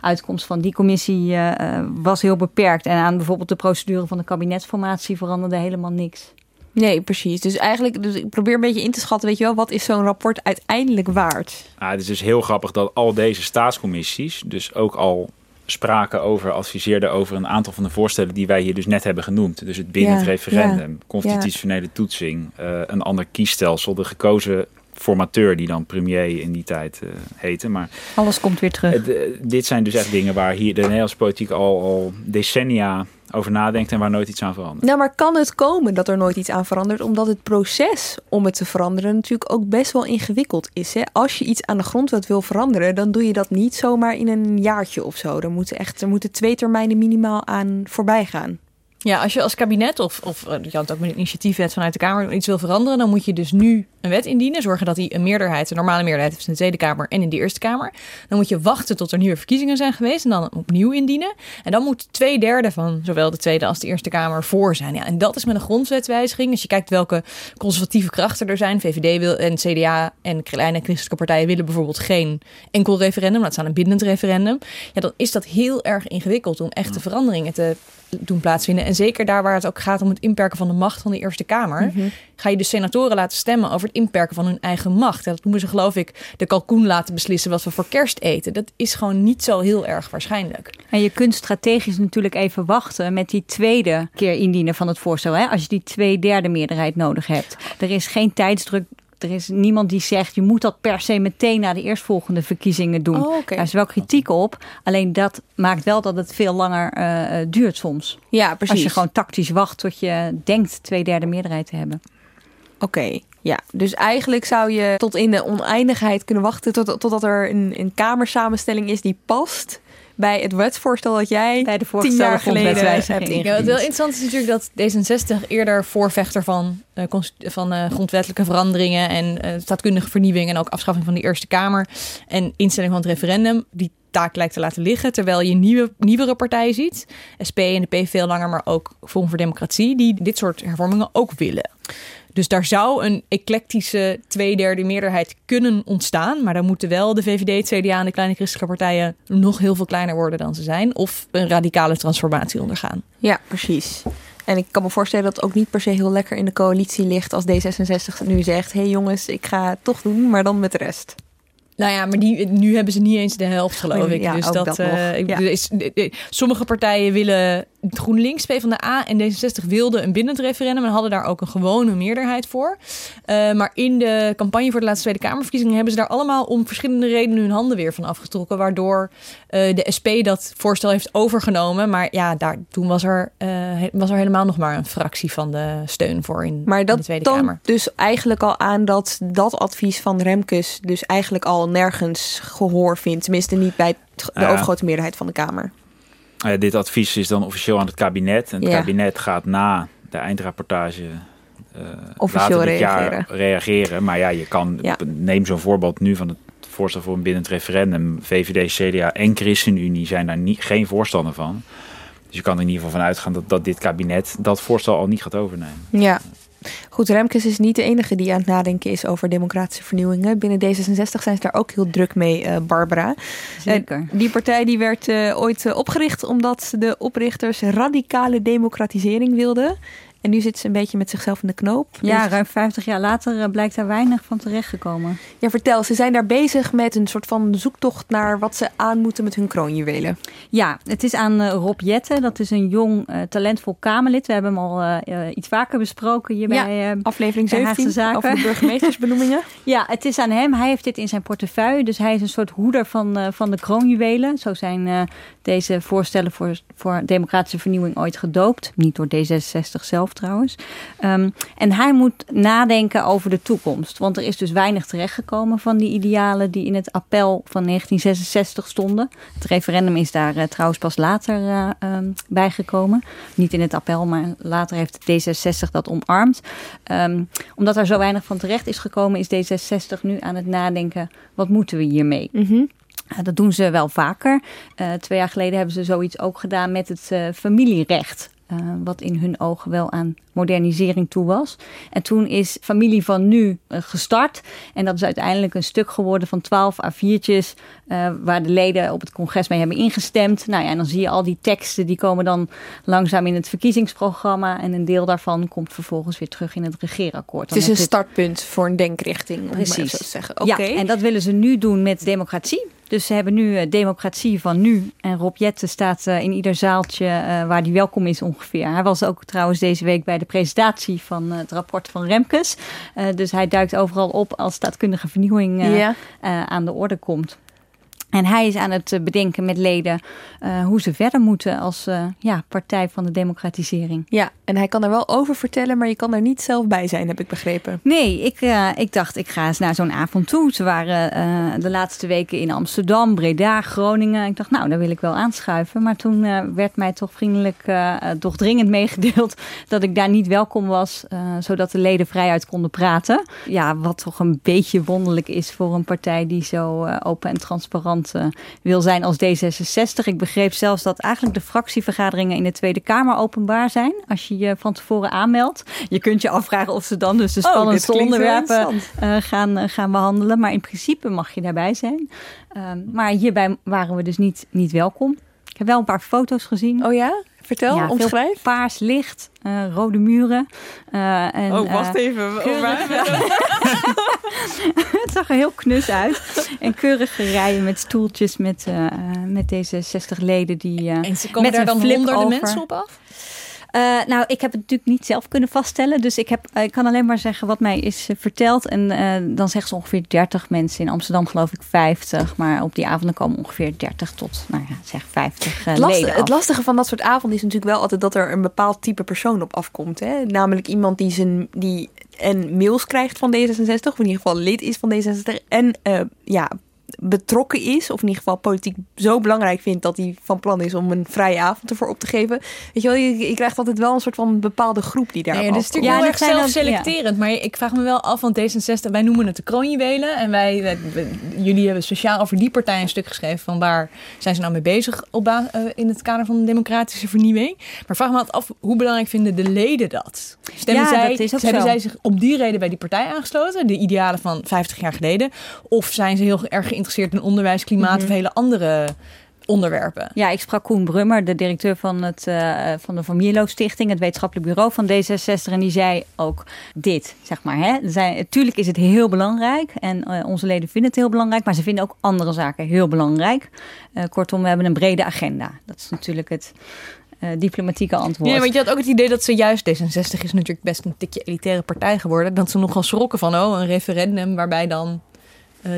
[SPEAKER 10] uitkomst van die commissie eh, eh, was heel beperkt. En aan bijvoorbeeld de procedure van de kabinetsformatie veranderde helemaal niks.
[SPEAKER 1] Nee, precies. Dus eigenlijk, dus ik probeer een beetje in te schatten, weet je wel, wat is zo'n rapport uiteindelijk waard?
[SPEAKER 3] Ah, het is dus heel grappig dat al deze staatscommissies dus ook al spraken over, adviseerden over een aantal van de voorstellen die wij hier dus net hebben genoemd. Dus het bindend
[SPEAKER 1] Ja,
[SPEAKER 3] referendum,
[SPEAKER 1] ja,
[SPEAKER 3] constitutionele toetsing, eh, een ander kiesstelsel, de gekozen formateur die dan premier in die tijd eh, heette. Maar
[SPEAKER 10] Alles komt weer terug.
[SPEAKER 3] het, eh, dit zijn dus echt dingen waar hier de Nederlandse politiek al, al decennia over nadenkt en waar nooit iets aan verandert.
[SPEAKER 1] Nou, maar kan het komen dat er nooit iets aan verandert? Omdat het proces om het te veranderen natuurlijk ook best wel ingewikkeld is. Hè? Als je iets aan de grondwet wil veranderen, dan doe je dat niet zomaar in een jaartje of zo. Er moeten echt er moeten twee termijnen minimaal aan voorbij gaan.
[SPEAKER 4] Ja, als je als kabinet of, of eh, je kan het ook met een initiatiefwet vanuit de Kamer iets wil veranderen, dan moet je dus nu een wet indienen. Zorgen dat hij een meerderheid, een normale meerderheid heeft in de Tweede Kamer en in de Eerste Kamer. Dan moet je wachten tot er nieuwe verkiezingen zijn geweest en dan opnieuw indienen. En dan moet twee derde van zowel de Tweede als de Eerste Kamer voor zijn. Ja, en dat is met een grondwetswijziging. Als je kijkt welke conservatieve krachten er zijn, VVD wil en CDA en kleine christelijke partijen willen bijvoorbeeld geen enkel referendum, laat staan een bindend referendum. Ja, dan is dat heel erg ingewikkeld om echte veranderingen te doen plaatsvinden. En zeker daar waar het ook gaat om het inperken van de macht van de Eerste Kamer, ga je de senatoren laten stemmen over het inperken van hun eigen macht. Dat noemen ze geloof ik de kalkoen laten beslissen wat we voor kerst eten. Dat is gewoon niet zo heel erg waarschijnlijk.
[SPEAKER 10] En je kunt strategisch natuurlijk even wachten met die tweede keer indienen van het voorstel. Hè? Als je die twee derde meerderheid nodig hebt. Er is geen tijdsdruk. Er is niemand die zegt je moet dat per se meteen na de eerstvolgende verkiezingen doen.
[SPEAKER 1] Oh.
[SPEAKER 10] Daar is wel kritiek op. Alleen dat maakt wel dat het veel langer eh, eh, duurt soms.
[SPEAKER 1] Ja, precies.
[SPEAKER 10] Als je gewoon tactisch wacht tot je denkt twee derde meerderheid te hebben.
[SPEAKER 1] Oké, ja. Dus eigenlijk zou je tot in de oneindigheid kunnen wachten tot, totdat er een, een kamersamenstelling is die past bij het wetsvoorstel dat jij
[SPEAKER 10] Bij de
[SPEAKER 1] tien jaar geleden hebt
[SPEAKER 4] Ja, wat
[SPEAKER 1] ingediend.
[SPEAKER 4] wel interessant is natuurlijk dat D66 eerder voorvechter van, eh, van eh, grondwettelijke veranderingen en eh, staatkundige vernieuwing en ook afschaffing van de Eerste Kamer en instelling van het referendum die taak lijkt te laten liggen. Terwijl je nieuwe, nieuwere partijen ziet, SP en de P veel langer, maar ook Forum voor Democratie, die dit soort hervormingen ook willen. Dus daar zou een eclectische tweederde meerderheid kunnen ontstaan. Maar dan moeten wel de VVD, het CDA en de kleine christelijke partijen nog heel veel kleiner worden dan ze zijn. Of een radicale transformatie ondergaan.
[SPEAKER 1] Ja, precies. En ik kan me voorstellen dat het ook niet per se heel lekker in de coalitie ligt als D66 nu zegt: hé hey jongens, ik ga het toch doen, maar dan met de rest.
[SPEAKER 4] Nou ja, maar die, nu hebben ze niet eens de helft, geloof ik.
[SPEAKER 1] ja,
[SPEAKER 4] dus dat,
[SPEAKER 1] dat
[SPEAKER 4] eh, ik-
[SPEAKER 1] Ja.
[SPEAKER 4] eh, eh, sommige partijen willen GroenLinks, PvdA en D66 wilden een bindend referendum en hadden daar ook een gewone meerderheid voor. Eh, maar in de campagne voor de laatste Tweede Kamerverkiezingen hebben ze daar allemaal om verschillende redenen hun handen weer van afgetrokken, waardoor eh, de SP dat voorstel heeft overgenomen. Maar ja, daar, toen was er, eh, was er helemaal nog maar een fractie van de steun voor in,
[SPEAKER 1] Maar
[SPEAKER 4] in de
[SPEAKER 1] dat
[SPEAKER 4] Tweede
[SPEAKER 1] toont
[SPEAKER 4] Kamer.
[SPEAKER 1] dus eigenlijk al aan dat dat advies van Remkes dus eigenlijk al nergens gehoor vindt. Tenminste niet bij het- de overgrote meerderheid van de Kamer.
[SPEAKER 3] Ja, dit advies is dan officieel aan het kabinet. En het
[SPEAKER 1] Ja.
[SPEAKER 3] kabinet gaat na de eindrapportage eh,
[SPEAKER 1] Officieel
[SPEAKER 3] later dit
[SPEAKER 1] reageren.
[SPEAKER 3] jaar reageren. Maar ja, je kan,
[SPEAKER 1] Ja.
[SPEAKER 3] neem zo'n voorbeeld nu van het voorstel voor een bindend referendum. VVD, CDA en ChristenUnie zijn daar niet, geen voorstander van. Dus je kan er in ieder geval van uitgaan dat, dat dit kabinet dat voorstel al niet gaat overnemen.
[SPEAKER 1] Ja. Goed, Remkes is niet de enige die aan het nadenken is over democratische vernieuwingen. Binnen D66 zijn ze daar ook heel druk mee, eh, Barbara.
[SPEAKER 10] Zeker.
[SPEAKER 1] Eh, die partij die werd eh, ooit opgericht omdat de oprichters radicale democratisering wilden. En nu zit ze een beetje met zichzelf in de knoop.
[SPEAKER 10] Ja,
[SPEAKER 1] Dus-
[SPEAKER 10] ruim 50 jaar later eh, blijkt daar weinig van terechtgekomen.
[SPEAKER 1] ja, vertel, ze zijn daar bezig met een soort van zoektocht naar wat ze aan moeten met hun kroonjuwelen.
[SPEAKER 10] Ja, het is aan eh, Rob Jette. Dat is een jong, eh, talentvol Kamerlid. We hebben hem al iets vaker besproken hier
[SPEAKER 1] Ja,
[SPEAKER 10] bij
[SPEAKER 1] Aflevering
[SPEAKER 10] de Haagse
[SPEAKER 1] 17
[SPEAKER 10] Zaken.
[SPEAKER 1] over de burgemeestersbenoemingen.
[SPEAKER 10] Ja, het is aan hem. Hij heeft dit in zijn portefeuille. Dus hij is een soort hoeder van, van de kroonjuwelen. Zo zijn deze voorstellen voor, voor democratische vernieuwing ooit gedoopt. Niet door D66 zelf trouwens. Ehm, en hij moet nadenken over de toekomst. Want er is dus weinig terechtgekomen van die idealen die in het appel van 1966 stonden. Het referendum is daar eh, trouwens pas later eh, ehm, bijgekomen. Niet in het appel, maar later heeft D66 dat omarmd. Ehm, omdat er zo weinig van terecht is gekomen, is D66 nu aan het nadenken: wat moeten we hiermee? Ja, dat doen ze wel vaker. Twee jaar geleden hebben ze zoiets ook gedaan met het familierecht. Eh, wat in hun ogen wel aan modernisering toe was. En toen is Familie van Nu eh, gestart. En dat is uiteindelijk een stuk geworden van 12 A4'tjes. eh, waar de leden op het congres mee hebben ingestemd. Nou ja, en dan zie je al die teksten. Die komen dan langzaam in het verkiezingsprogramma. En een deel daarvan komt vervolgens weer terug in het regeerakkoord.
[SPEAKER 1] Het is een startpunt voor een denkrichting, om het maar
[SPEAKER 10] Precies.
[SPEAKER 1] zo te zeggen. Oké.
[SPEAKER 10] Ja, en dat willen ze nu doen met democratie. Dus ze hebben nu eh, democratie van nu. En Rob Jette staat in ieder zaaltje waar hij welkom is ongeveer. Hij was ook trouwens deze week bij de presentatie van eh, het rapport van Remkes. Eh, dus hij duikt overal op als staatkundige vernieuwing eh,
[SPEAKER 1] Ja.
[SPEAKER 10] aan de orde komt. En hij is aan het eh, bedenken met leden uh, hoe ze verder moeten als uh, ja, partij van de democratisering.
[SPEAKER 1] Ja, en hij kan er wel over vertellen, maar je kan er niet zelf bij zijn, heb ik begrepen.
[SPEAKER 10] Nee, ik, uh, ik dacht ik ga eens naar zo'n avond toe. Ze waren de laatste weken in Amsterdam, Breda, Groningen. Ik dacht, nou, daar wil ik wel aanschuiven. Maar toen werd mij toch vriendelijk, toch dringend meegedeeld dat ik daar niet welkom was, zodat de leden vrijuit konden praten. Ja, wat toch een beetje wonderlijk is voor een partij die zo open en transparant uh, wil zijn als D66. Ik begreep zelfs dat eigenlijk de fractievergaderingen in de Tweede Kamer openbaar zijn. Als je je van tevoren aanmeldt. Je kunt je afvragen of ze dan dus de spannendste oh, onderwerpen uh, gaan, uh, gaan behandelen. Maar in principe mag je daarbij zijn. Ehm, maar hierbij waren we dus niet, niet welkom. Ik heb wel een paar foto's gezien.
[SPEAKER 1] Oh ja? Vertel, ja, omschrijf.
[SPEAKER 10] Paars licht, uh, rode muren. Uh, en,
[SPEAKER 1] oh, wacht uh, even.
[SPEAKER 10] het zag er heel knus uit. En keurige rijen met stoeltjes met, met deze 60 leden die.
[SPEAKER 4] en ze komen met daar dan honderden over. mensen op af?
[SPEAKER 10] Uh, nou, ik heb het natuurlijk niet zelf kunnen vaststellen. Dus ik, heb, uh, ik kan alleen maar zeggen wat mij is uh, verteld. En dan zeggen ze ongeveer 30 mensen. In Amsterdam geloof ik 50. Maar op die avonden komen ongeveer 30 tot, nou ja, zeg 50
[SPEAKER 1] het
[SPEAKER 10] leden.
[SPEAKER 1] Het lastige van dat soort avonden is natuurlijk wel altijd dat er een bepaald type persoon op afkomt. Hè? Namelijk iemand die, zijn, die en mails krijgt van D66. Of in ieder geval lid is van D66. En ja, betrokken is, of in ieder geval politiek zo belangrijk vindt dat hij van plan is om een vrije avond ervoor op te geven. Weet je wel, je, je krijgt altijd wel een soort van bepaalde groep die daar.
[SPEAKER 4] Nee, dat is natuurlijk ja, heel erg zelfselecterend. Ja. Maar ik vraag me wel af, want D66, wij noemen het de kroonjuwelen. En wij, wij, jullie hebben speciaal over die partij een stuk geschreven van waar zijn ze nou mee bezig op uh, in het kader van de democratische vernieuwing. Maar vraag me altijd af, hoe belangrijk vinden de leden dat? Stemmen
[SPEAKER 10] ja,
[SPEAKER 4] zij,
[SPEAKER 10] dat is ook
[SPEAKER 4] hebben
[SPEAKER 10] zo.
[SPEAKER 4] zij zich om die reden bij die partij aangesloten, de idealen van 50 jaar geleden? Of zijn ze heel erg geïnteresseerd in onderwijs, klimaat mm -hmm. of hele andere onderwerpen.
[SPEAKER 10] Ja, ik sprak Koen Brummer, de directeur van, het, uh, van de Van Mierlo Stichting, het wetenschappelijk bureau van D66. En die zei ook dit, zeg maar. Hè. Zij, tuurlijk is het heel belangrijk en uh, onze leden vinden het heel belangrijk, maar ze vinden ook andere zaken heel belangrijk. Uh, kortom, we hebben een brede agenda. Dat is natuurlijk het uh, diplomatieke antwoord.
[SPEAKER 4] Ja, want je had ook het idee dat ze juist, D66 is natuurlijk best een tikje elitaire partij geworden, dat ze nogal schrokken van, oh, een referendum waarbij dan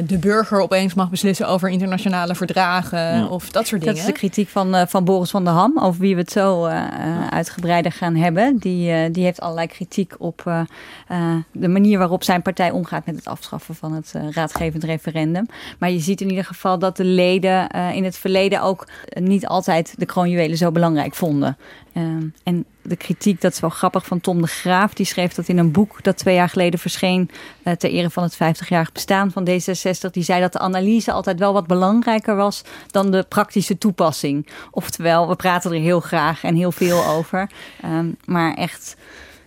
[SPEAKER 4] de burger opeens mag beslissen over internationale verdragen ja. of dat soort dingen.
[SPEAKER 10] Dat is de kritiek van, uh, van Boris van der Ham, over wie we het zo uh, uitgebreider gaan hebben. Die, die heeft allerlei kritiek op de manier waarop zijn partij omgaat met het afschaffen van het raadgevend referendum. Maar je ziet in ieder geval dat de leden in het verleden ook niet altijd de kroonjuwelen zo belangrijk vonden. en de kritiek, dat is wel grappig, van Tom de Graaf. Die schreef dat in een boek dat twee jaar geleden verscheen... Uh, ter ere van het 50-jarig bestaan van D66. Die zei dat de analyse altijd wel wat belangrijker was... dan de praktische toepassing. Oftewel, we praten er heel graag en heel veel over. Um, maar echt,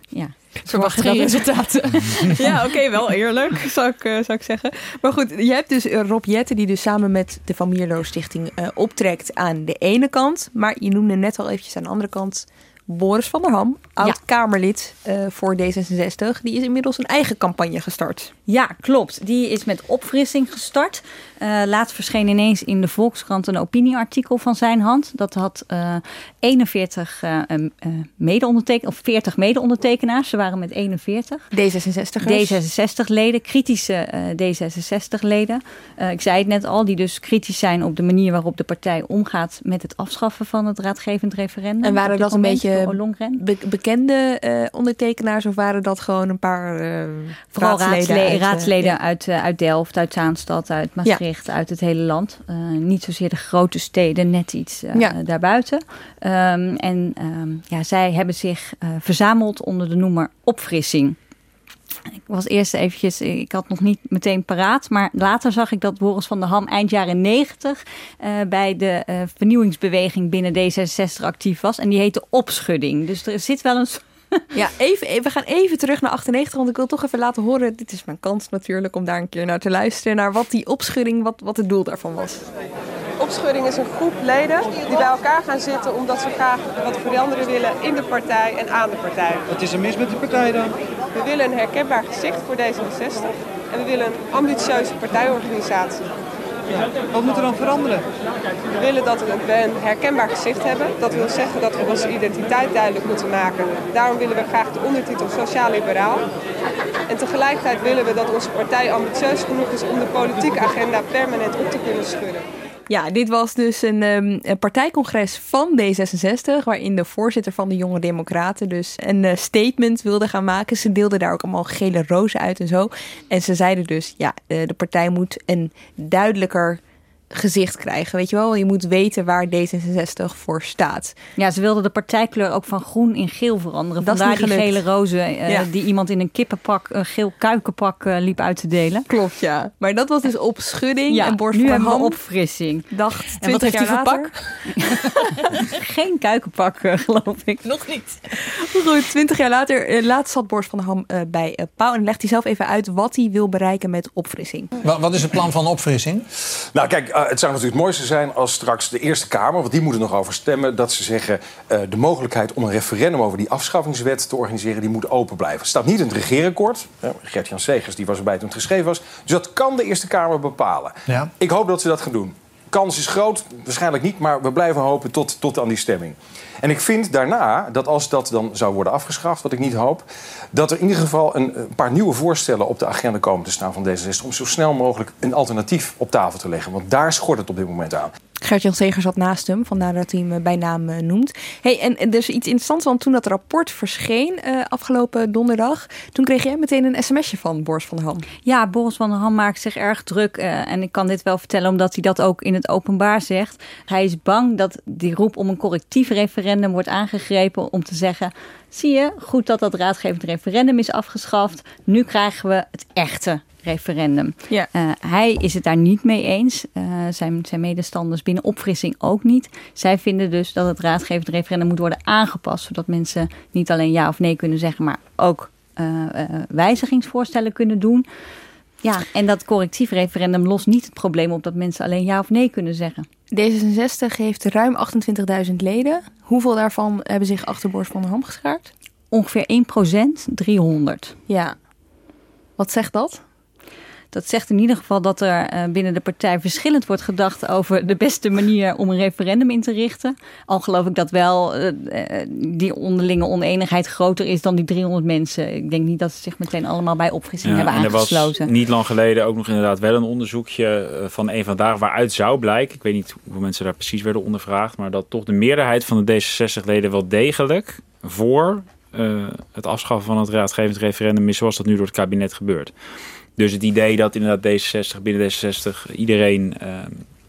[SPEAKER 10] ja...
[SPEAKER 4] Verwacht geen resultaten.
[SPEAKER 1] ja, oké, okay, wel eerlijk, zou ik, uh, zou ik zeggen. Maar goed, je hebt dus Rob Jetten die dus samen met de Van Mierlo Stichting uh, optrekt aan de ene kant. Maar je noemde net al eventjes aan de andere kant Boris van der Ham, oud-Kamerlid uh, voor D66, die is inmiddels een eigen campagne gestart.
[SPEAKER 10] Ja, klopt. Die is met opfrissing gestart. Uh, laatst verscheen ineens in de Volkskrant een opinieartikel van zijn hand. Dat had uh, 41 mede-ondertekenaars, of 40 mede-ondertekenaars. Ze waren met 41.
[SPEAKER 1] D66'ers.
[SPEAKER 10] D66-leden, kritische D66-leden. ik zei het net al, die dus kritisch zijn op de manier waarop de partij omgaat met het afschaffen van het raadgevend referendum.
[SPEAKER 1] En waren dat een beetje be bekende uh, ondertekenaars of waren dat gewoon een paar uh,
[SPEAKER 10] Vooral raadsleden,
[SPEAKER 1] uit,
[SPEAKER 10] raadsleden ja. uit, uit Delft, uit Zaanstad, uit Maastricht, ja. uit het hele land. niet zozeer de grote steden, net iets ja. daarbuiten. Um, en um, ja, zij hebben zich verzameld onder de noemer opfrissing. Ik was eerst eventjes, ik had nog niet meteen paraat, maar later zag ik dat Boris van der Ham eind jaren 90 uh, bij de uh, vernieuwingsbeweging binnen D66 actief was. En die heette Opschudding. Dus er zit wel een.
[SPEAKER 1] Ja, even, we gaan even terug naar 98, want ik wil toch even laten horen. Dit is mijn kans natuurlijk om daar een keer naar te luisteren. Naar wat die opschudding, wat, wat het doel daarvan was.
[SPEAKER 11] Opschudding is een groep leden die bij elkaar gaan zitten omdat ze graag wat veranderen willen in de partij en aan de partij.
[SPEAKER 12] Wat is er mis met die partij dan?
[SPEAKER 11] We willen een herkenbaar gezicht voor D66 en we willen een ambitieuze partijorganisatie.
[SPEAKER 12] Ja. Wat moet er dan veranderen?
[SPEAKER 11] We willen dat we een herkenbaar gezicht hebben. Dat wil zeggen dat we onze identiteit duidelijk moeten maken. Daarom willen we graag de ondertitel Sociaal-Liberaal. En tegelijkertijd willen we dat onze partij ambitieus genoeg is om de politieke agenda permanent op te kunnen schudden.
[SPEAKER 1] Ja, dit was dus een, um, een, partijcongres van D66, waarin de voorzitter van de Jonge Democraten dus een uh, statement wilde gaan maken. Ze deelden daar ook allemaal gele rozen uit en zo. En ze zeiden dus, ja, uh, de partij moet een duidelijker gezicht krijgen. Weet je wel, je moet weten waar D66 voor staat.
[SPEAKER 10] Ja, ze wilden de partijkleur ook van groen in geel veranderen. Dat Vandaar die gele rozen uh, ja. die iemand in een kippenpak, een geel kuikenpak uh, liep uit te delen.
[SPEAKER 1] Klopt, ja. Maar dat was dus op schudding
[SPEAKER 10] ja,
[SPEAKER 1] en borst
[SPEAKER 10] nu
[SPEAKER 1] voor
[SPEAKER 10] hebben we
[SPEAKER 1] ham.
[SPEAKER 10] opfrissing.
[SPEAKER 1] Dacht
[SPEAKER 4] En wat heeft hij voor pak?
[SPEAKER 10] Geen kuikenpak, uh, geloof ik.
[SPEAKER 4] Nog niet.
[SPEAKER 1] Goed, twintig jaar later, laatst zat Borst van Ham bij Pauw. En legt hij zelf even uit wat hij wil bereiken met opfrissing.
[SPEAKER 13] Wat, wat is het plan van opfrissing?
[SPEAKER 14] Nou, kijk, het zou natuurlijk het mooiste zijn als straks de Eerste Kamer, want die moet er nog over stemmen, dat ze zeggen uh, de mogelijkheid om een referendum over die afschaffingswet te organiseren, die moet open blijven. Het staat niet in het regeerakkoord. Uh, Gert-Jan Segers die was erbij toen het geschreven was. Dus dat kan de Eerste Kamer bepalen.
[SPEAKER 13] Ja.
[SPEAKER 14] Ik hoop dat ze dat gaan doen. Kans is groot, waarschijnlijk niet, maar we blijven hopen tot, tot aan die stemming. En ik vind daarna dat als dat dan zou worden afgeschaft, wat ik niet hoop, dat er in ieder geval een, paar nieuwe voorstellen op de agenda komen te staan van D66 om zo snel mogelijk een alternatief op tafel te leggen. Want daar schort het op dit moment aan.
[SPEAKER 1] Gert-Jan zat naast hem, vandaar dat hij hem bij naam uh, noemt. Hey, en, en er is iets interessants, want toen dat rapport verscheen uh, afgelopen donderdag, toen kreeg jij meteen een sms'je van Boris van der Ham.
[SPEAKER 10] Ja, Boris van der Ham maakt zich erg druk. En ik kan dit wel vertellen omdat hij dat ook in het openbaar zegt. Hij is bang dat die roep om een correctief referendum wordt aangegrepen om te zeggen... zie je, goed dat dat raadgevend referendum is afgeschaft. Nu krijgen we het echte referendum.
[SPEAKER 1] Ja.
[SPEAKER 10] Uh, hij is het daar niet mee eens. Uh, zijn, zijn medestanders binnen opfrissing ook niet. Zij vinden dus dat het raadgevend referendum moet worden aangepast. Zodat mensen niet alleen ja of nee kunnen zeggen, maar ook uh, wijzigingsvoorstellen kunnen doen. Ja, en dat correctief referendum lost niet het probleem op dat mensen alleen ja of nee kunnen zeggen.
[SPEAKER 1] D66 heeft ruim 28.000 leden. Hoeveel daarvan hebben zich achter Boris van der Ham geschaard?
[SPEAKER 10] Ongeveer 1 procent, 300.
[SPEAKER 1] Ja. Wat zegt dat?
[SPEAKER 10] Dat zegt in ieder geval dat er uh, binnen de partij verschillend wordt gedacht over de beste manier om een referendum in te richten. Al geloof ik dat wel uh, die onderlinge oneenigheid groter is dan die 300 mensen. Ik denk niet dat ze zich meteen allemaal bij opfrissing
[SPEAKER 3] ja,
[SPEAKER 10] hebben
[SPEAKER 3] en
[SPEAKER 10] aangesloten.
[SPEAKER 3] Niet lang geleden ook nog inderdaad wel een onderzoekje van een vandaag waaruit zou blijken. Ik weet niet hoeveel mensen daar precies werden ondervraagd, maar dat toch de meerderheid van de D66-leden wel degelijk voor uh, het afschaffen van het raadgevend referendum is zoals dat nu door het kabinet gebeurt. Dus het idee dat inderdaad D66 binnen D66 iedereen uh,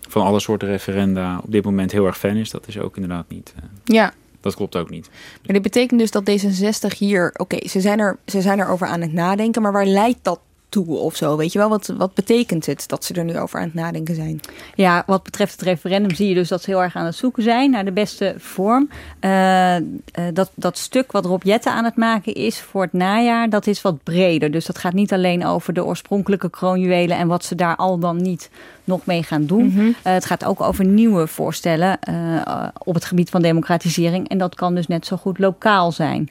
[SPEAKER 3] van alle soorten referenda op dit moment heel erg fan is, dat is ook inderdaad niet. Uh,
[SPEAKER 1] ja.
[SPEAKER 3] Dat klopt ook niet.
[SPEAKER 1] Maar dit betekent dus dat D66 hier, oké, okay, ze, zijn er, ze zijn erover aan het nadenken, maar waar leidt dat toe of zo? Weet je wel, wat, wat betekent het dat ze er nu over aan het nadenken zijn?
[SPEAKER 10] Ja, wat betreft het referendum zie je dus dat ze heel erg aan het zoeken zijn naar de beste vorm. Uh, uh, dat, dat stuk wat Rob Jette aan het maken is voor het najaar, dat is wat breder. Dus dat gaat niet alleen over de oorspronkelijke kroonjuwelen en wat ze daar al dan niet nog mee gaan doen.
[SPEAKER 1] Mhm.
[SPEAKER 10] Mm -hmm. uh, het gaat ook over nieuwe voorstellen op het gebied van democratisering. En dat kan dus net zo goed lokaal zijn.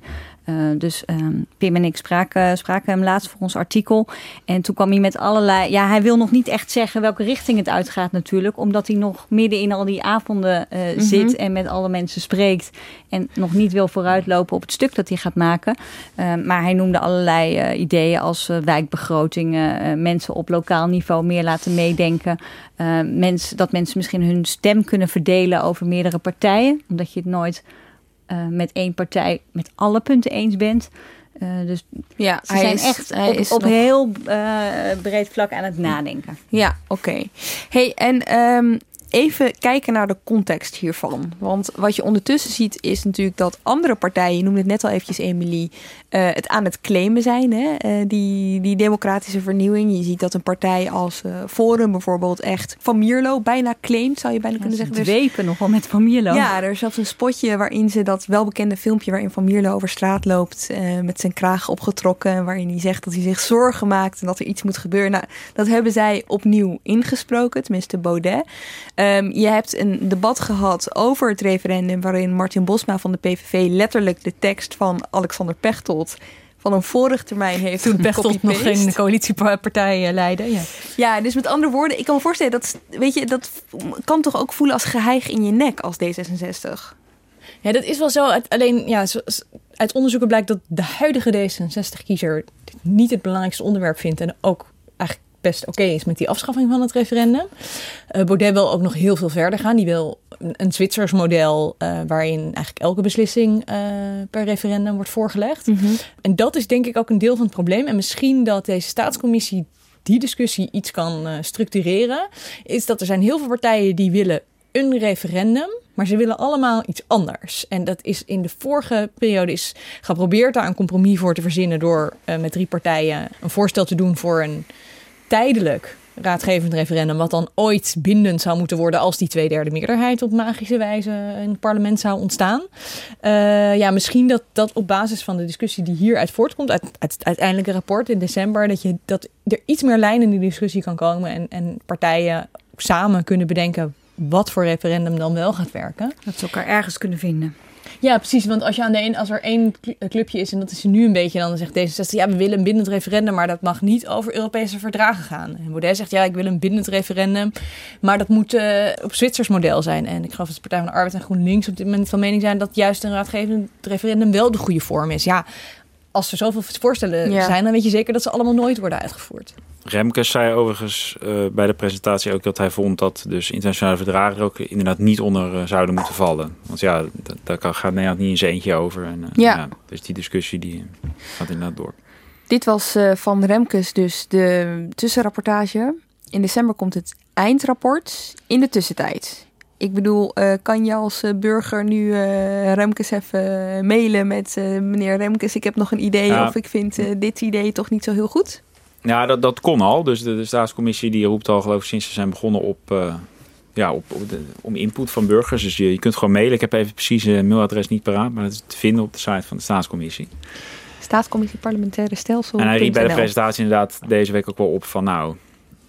[SPEAKER 10] Uh, dus um, Pim en ik spraken, spraken hem laatst voor ons artikel. En toen kwam hij met allerlei... Ja, hij wil nog niet echt zeggen welke richting het uitgaat natuurlijk. Omdat hij nog midden in al die avonden mm -hmm. zit en met alle mensen spreekt. En nog niet wil vooruitlopen op het stuk dat hij gaat maken. Uh, maar hij noemde allerlei uh, ideeën als wijkbegrotingen. mensen op lokaal niveau meer laten meedenken. mens, dat mensen misschien hun stem kunnen verdelen over meerdere partijen. Omdat je het nooit... Uh, met één partij met alle punten eens bent. Uh, dus
[SPEAKER 1] ja,
[SPEAKER 10] ze
[SPEAKER 1] hij
[SPEAKER 10] zijn
[SPEAKER 1] is,
[SPEAKER 10] echt
[SPEAKER 1] hij
[SPEAKER 10] op,
[SPEAKER 1] is
[SPEAKER 10] op
[SPEAKER 1] nog...
[SPEAKER 10] heel uh, breed vlak aan het nadenken.
[SPEAKER 1] Ja, oké. Okay. Hey, en um, even kijken naar de context hiervan. Want wat je ondertussen ziet is natuurlijk dat andere partijen, je noemde het net al eventjes Emily, uh, het aan het claimen zijn. Hè? Uh, die, die democratische vernieuwing. Je ziet dat een partij als uh, Forum bijvoorbeeld echt Van Mierlo bijna claimt, zou je bijna
[SPEAKER 10] ja,
[SPEAKER 1] kunnen zeggen.
[SPEAKER 10] Ze dwepen dus, nogal met Van Mierlo.
[SPEAKER 1] Ja, er is zelfs een spotje waarin ze dat welbekende filmpje waarin Van Mierlo over straat loopt met zijn kraag opgetrokken. Waarin hij zegt dat hij zich zorgen maakt en dat er iets moet gebeuren. Nou, dat hebben zij opnieuw ingesproken, tenminste Baudet. Um, je hebt een debat gehad over het referendum waarin Martin Bosma van de PVV letterlijk de tekst van Alexander Pechtold van een vorige termijn heeft
[SPEAKER 4] Toen Pechtold nog geen coalitiepartij leidde. Ja.
[SPEAKER 1] ja, dus met andere woorden, ik kan me voorstellen dat, weet je, dat kan toch ook voelen als geheig in je nek als D66.
[SPEAKER 4] Ja, dat is wel zo. Alleen, ja, uit onderzoeken blijkt dat de huidige D66-kiezer niet het belangrijkste onderwerp vindt en ook best oké is met die afschaffing van het referendum. Uh, Baudet wil ook nog heel veel verder gaan. Die wil een, een Zwitsers model uh, waarin eigenlijk elke beslissing uh, per referendum wordt voorgelegd.
[SPEAKER 1] Mhm.
[SPEAKER 4] En dat is denk ik ook een deel van het probleem. En misschien dat deze staatscommissie die discussie iets kan structureren, is dat er zijn heel veel partijen die willen een referendum, maar ze willen allemaal iets anders. En dat is in de vorige periode is geprobeerd daar een compromis voor te verzinnen door uh, met drie partijen een voorstel te doen voor een tijdelijk raadgevend referendum, wat dan ooit bindend zou moeten worden als die tweederde meerderheid op magische wijze in het parlement zou ontstaan. Uh, ja, misschien dat, dat op basis van de discussie die hieruit voortkomt, uit, uit het uiteindelijke rapport in december, dat, je, dat er iets meer lijn in die discussie kan komen en, en partijen samen kunnen bedenken wat voor referendum dan wel gaat werken.
[SPEAKER 10] Dat ze elkaar ergens kunnen vinden.
[SPEAKER 4] Ja, precies. Want als, je aan de een, als er één clubje is, en dat is nu een beetje, dan zegt D66, ja, we willen een bindend referendum, maar dat mag niet over Europese verdragen gaan. En Baudet zegt, ja, ik wil een bindend referendum, maar dat moet uh, op Zwitsers model zijn. En ik geloof dat de Partij van de Arbeid en GroenLinks op dit moment van mening zijn dat juist een raadgevend referendum wel de goede vorm is. Ja, als er zoveel voorstellen ja. zijn, dan weet je zeker dat ze allemaal nooit worden uitgevoerd.
[SPEAKER 3] Remkes zei overigens uh, bij de presentatie ook dat hij vond dat dus internationale verdragen er ook inderdaad niet onder uh, zouden moeten vallen. Want ja, daar gaat Nederland niet in zijn eentje over. En, uh,
[SPEAKER 1] ja.
[SPEAKER 3] ja. Dus die discussie die gaat inderdaad door.
[SPEAKER 1] Dit was van Remkes dus de tussenrapportage. In december komt het eindrapport. In de tussentijd. Ik bedoel, kan je als burger nu Remkes even mailen met meneer Remkes, ik heb nog een idee
[SPEAKER 3] Ja.
[SPEAKER 1] of ik vind dit idee toch niet zo heel goed?
[SPEAKER 3] Ja, dat, dat kon al. Dus de, de staatscommissie die roept al geloof ik sinds ze zijn begonnen op, uh, ja, op, op de, om input van burgers. Dus je, je kunt gewoon mailen. Ik heb even precies een mailadres niet paraat, maar dat is te vinden op de site van de staatscommissie.
[SPEAKER 1] Staatscommissie Parlementaire Stelsel.
[SPEAKER 3] En hij riep bij de presentatie inderdaad deze week ook wel op van nou,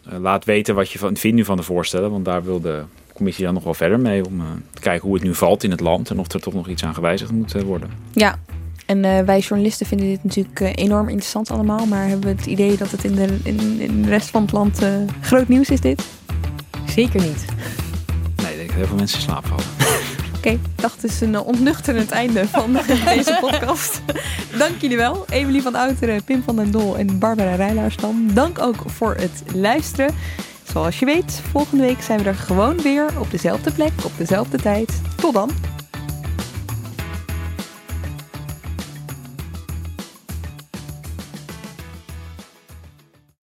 [SPEAKER 3] uh, laat weten wat je van, vindt nu van de voorstellen. Want daar wil de commissie dan nog wel verder mee om uh, te kijken hoe het nu valt in het land. En of er toch nog iets aan gewijzigd moet worden.
[SPEAKER 1] Ja, en uh, wij journalisten vinden dit natuurlijk uh, enorm interessant allemaal. Maar hebben we het idee dat het in de, in, in de rest van het land uh, groot nieuws is dit?
[SPEAKER 4] Zeker niet.
[SPEAKER 3] Nee, ik denk dat heel veel mensen in slaap vallen.
[SPEAKER 1] Oké, okay, het is een onnuchterend einde van deze podcast. Dank jullie wel. Emily van Outeren, Pim van den Dol en Barbara Rijlaarsdam. Dank ook voor het luisteren. Zoals je weet, volgende week zijn we er gewoon weer op dezelfde plek, op dezelfde tijd. Tot dan!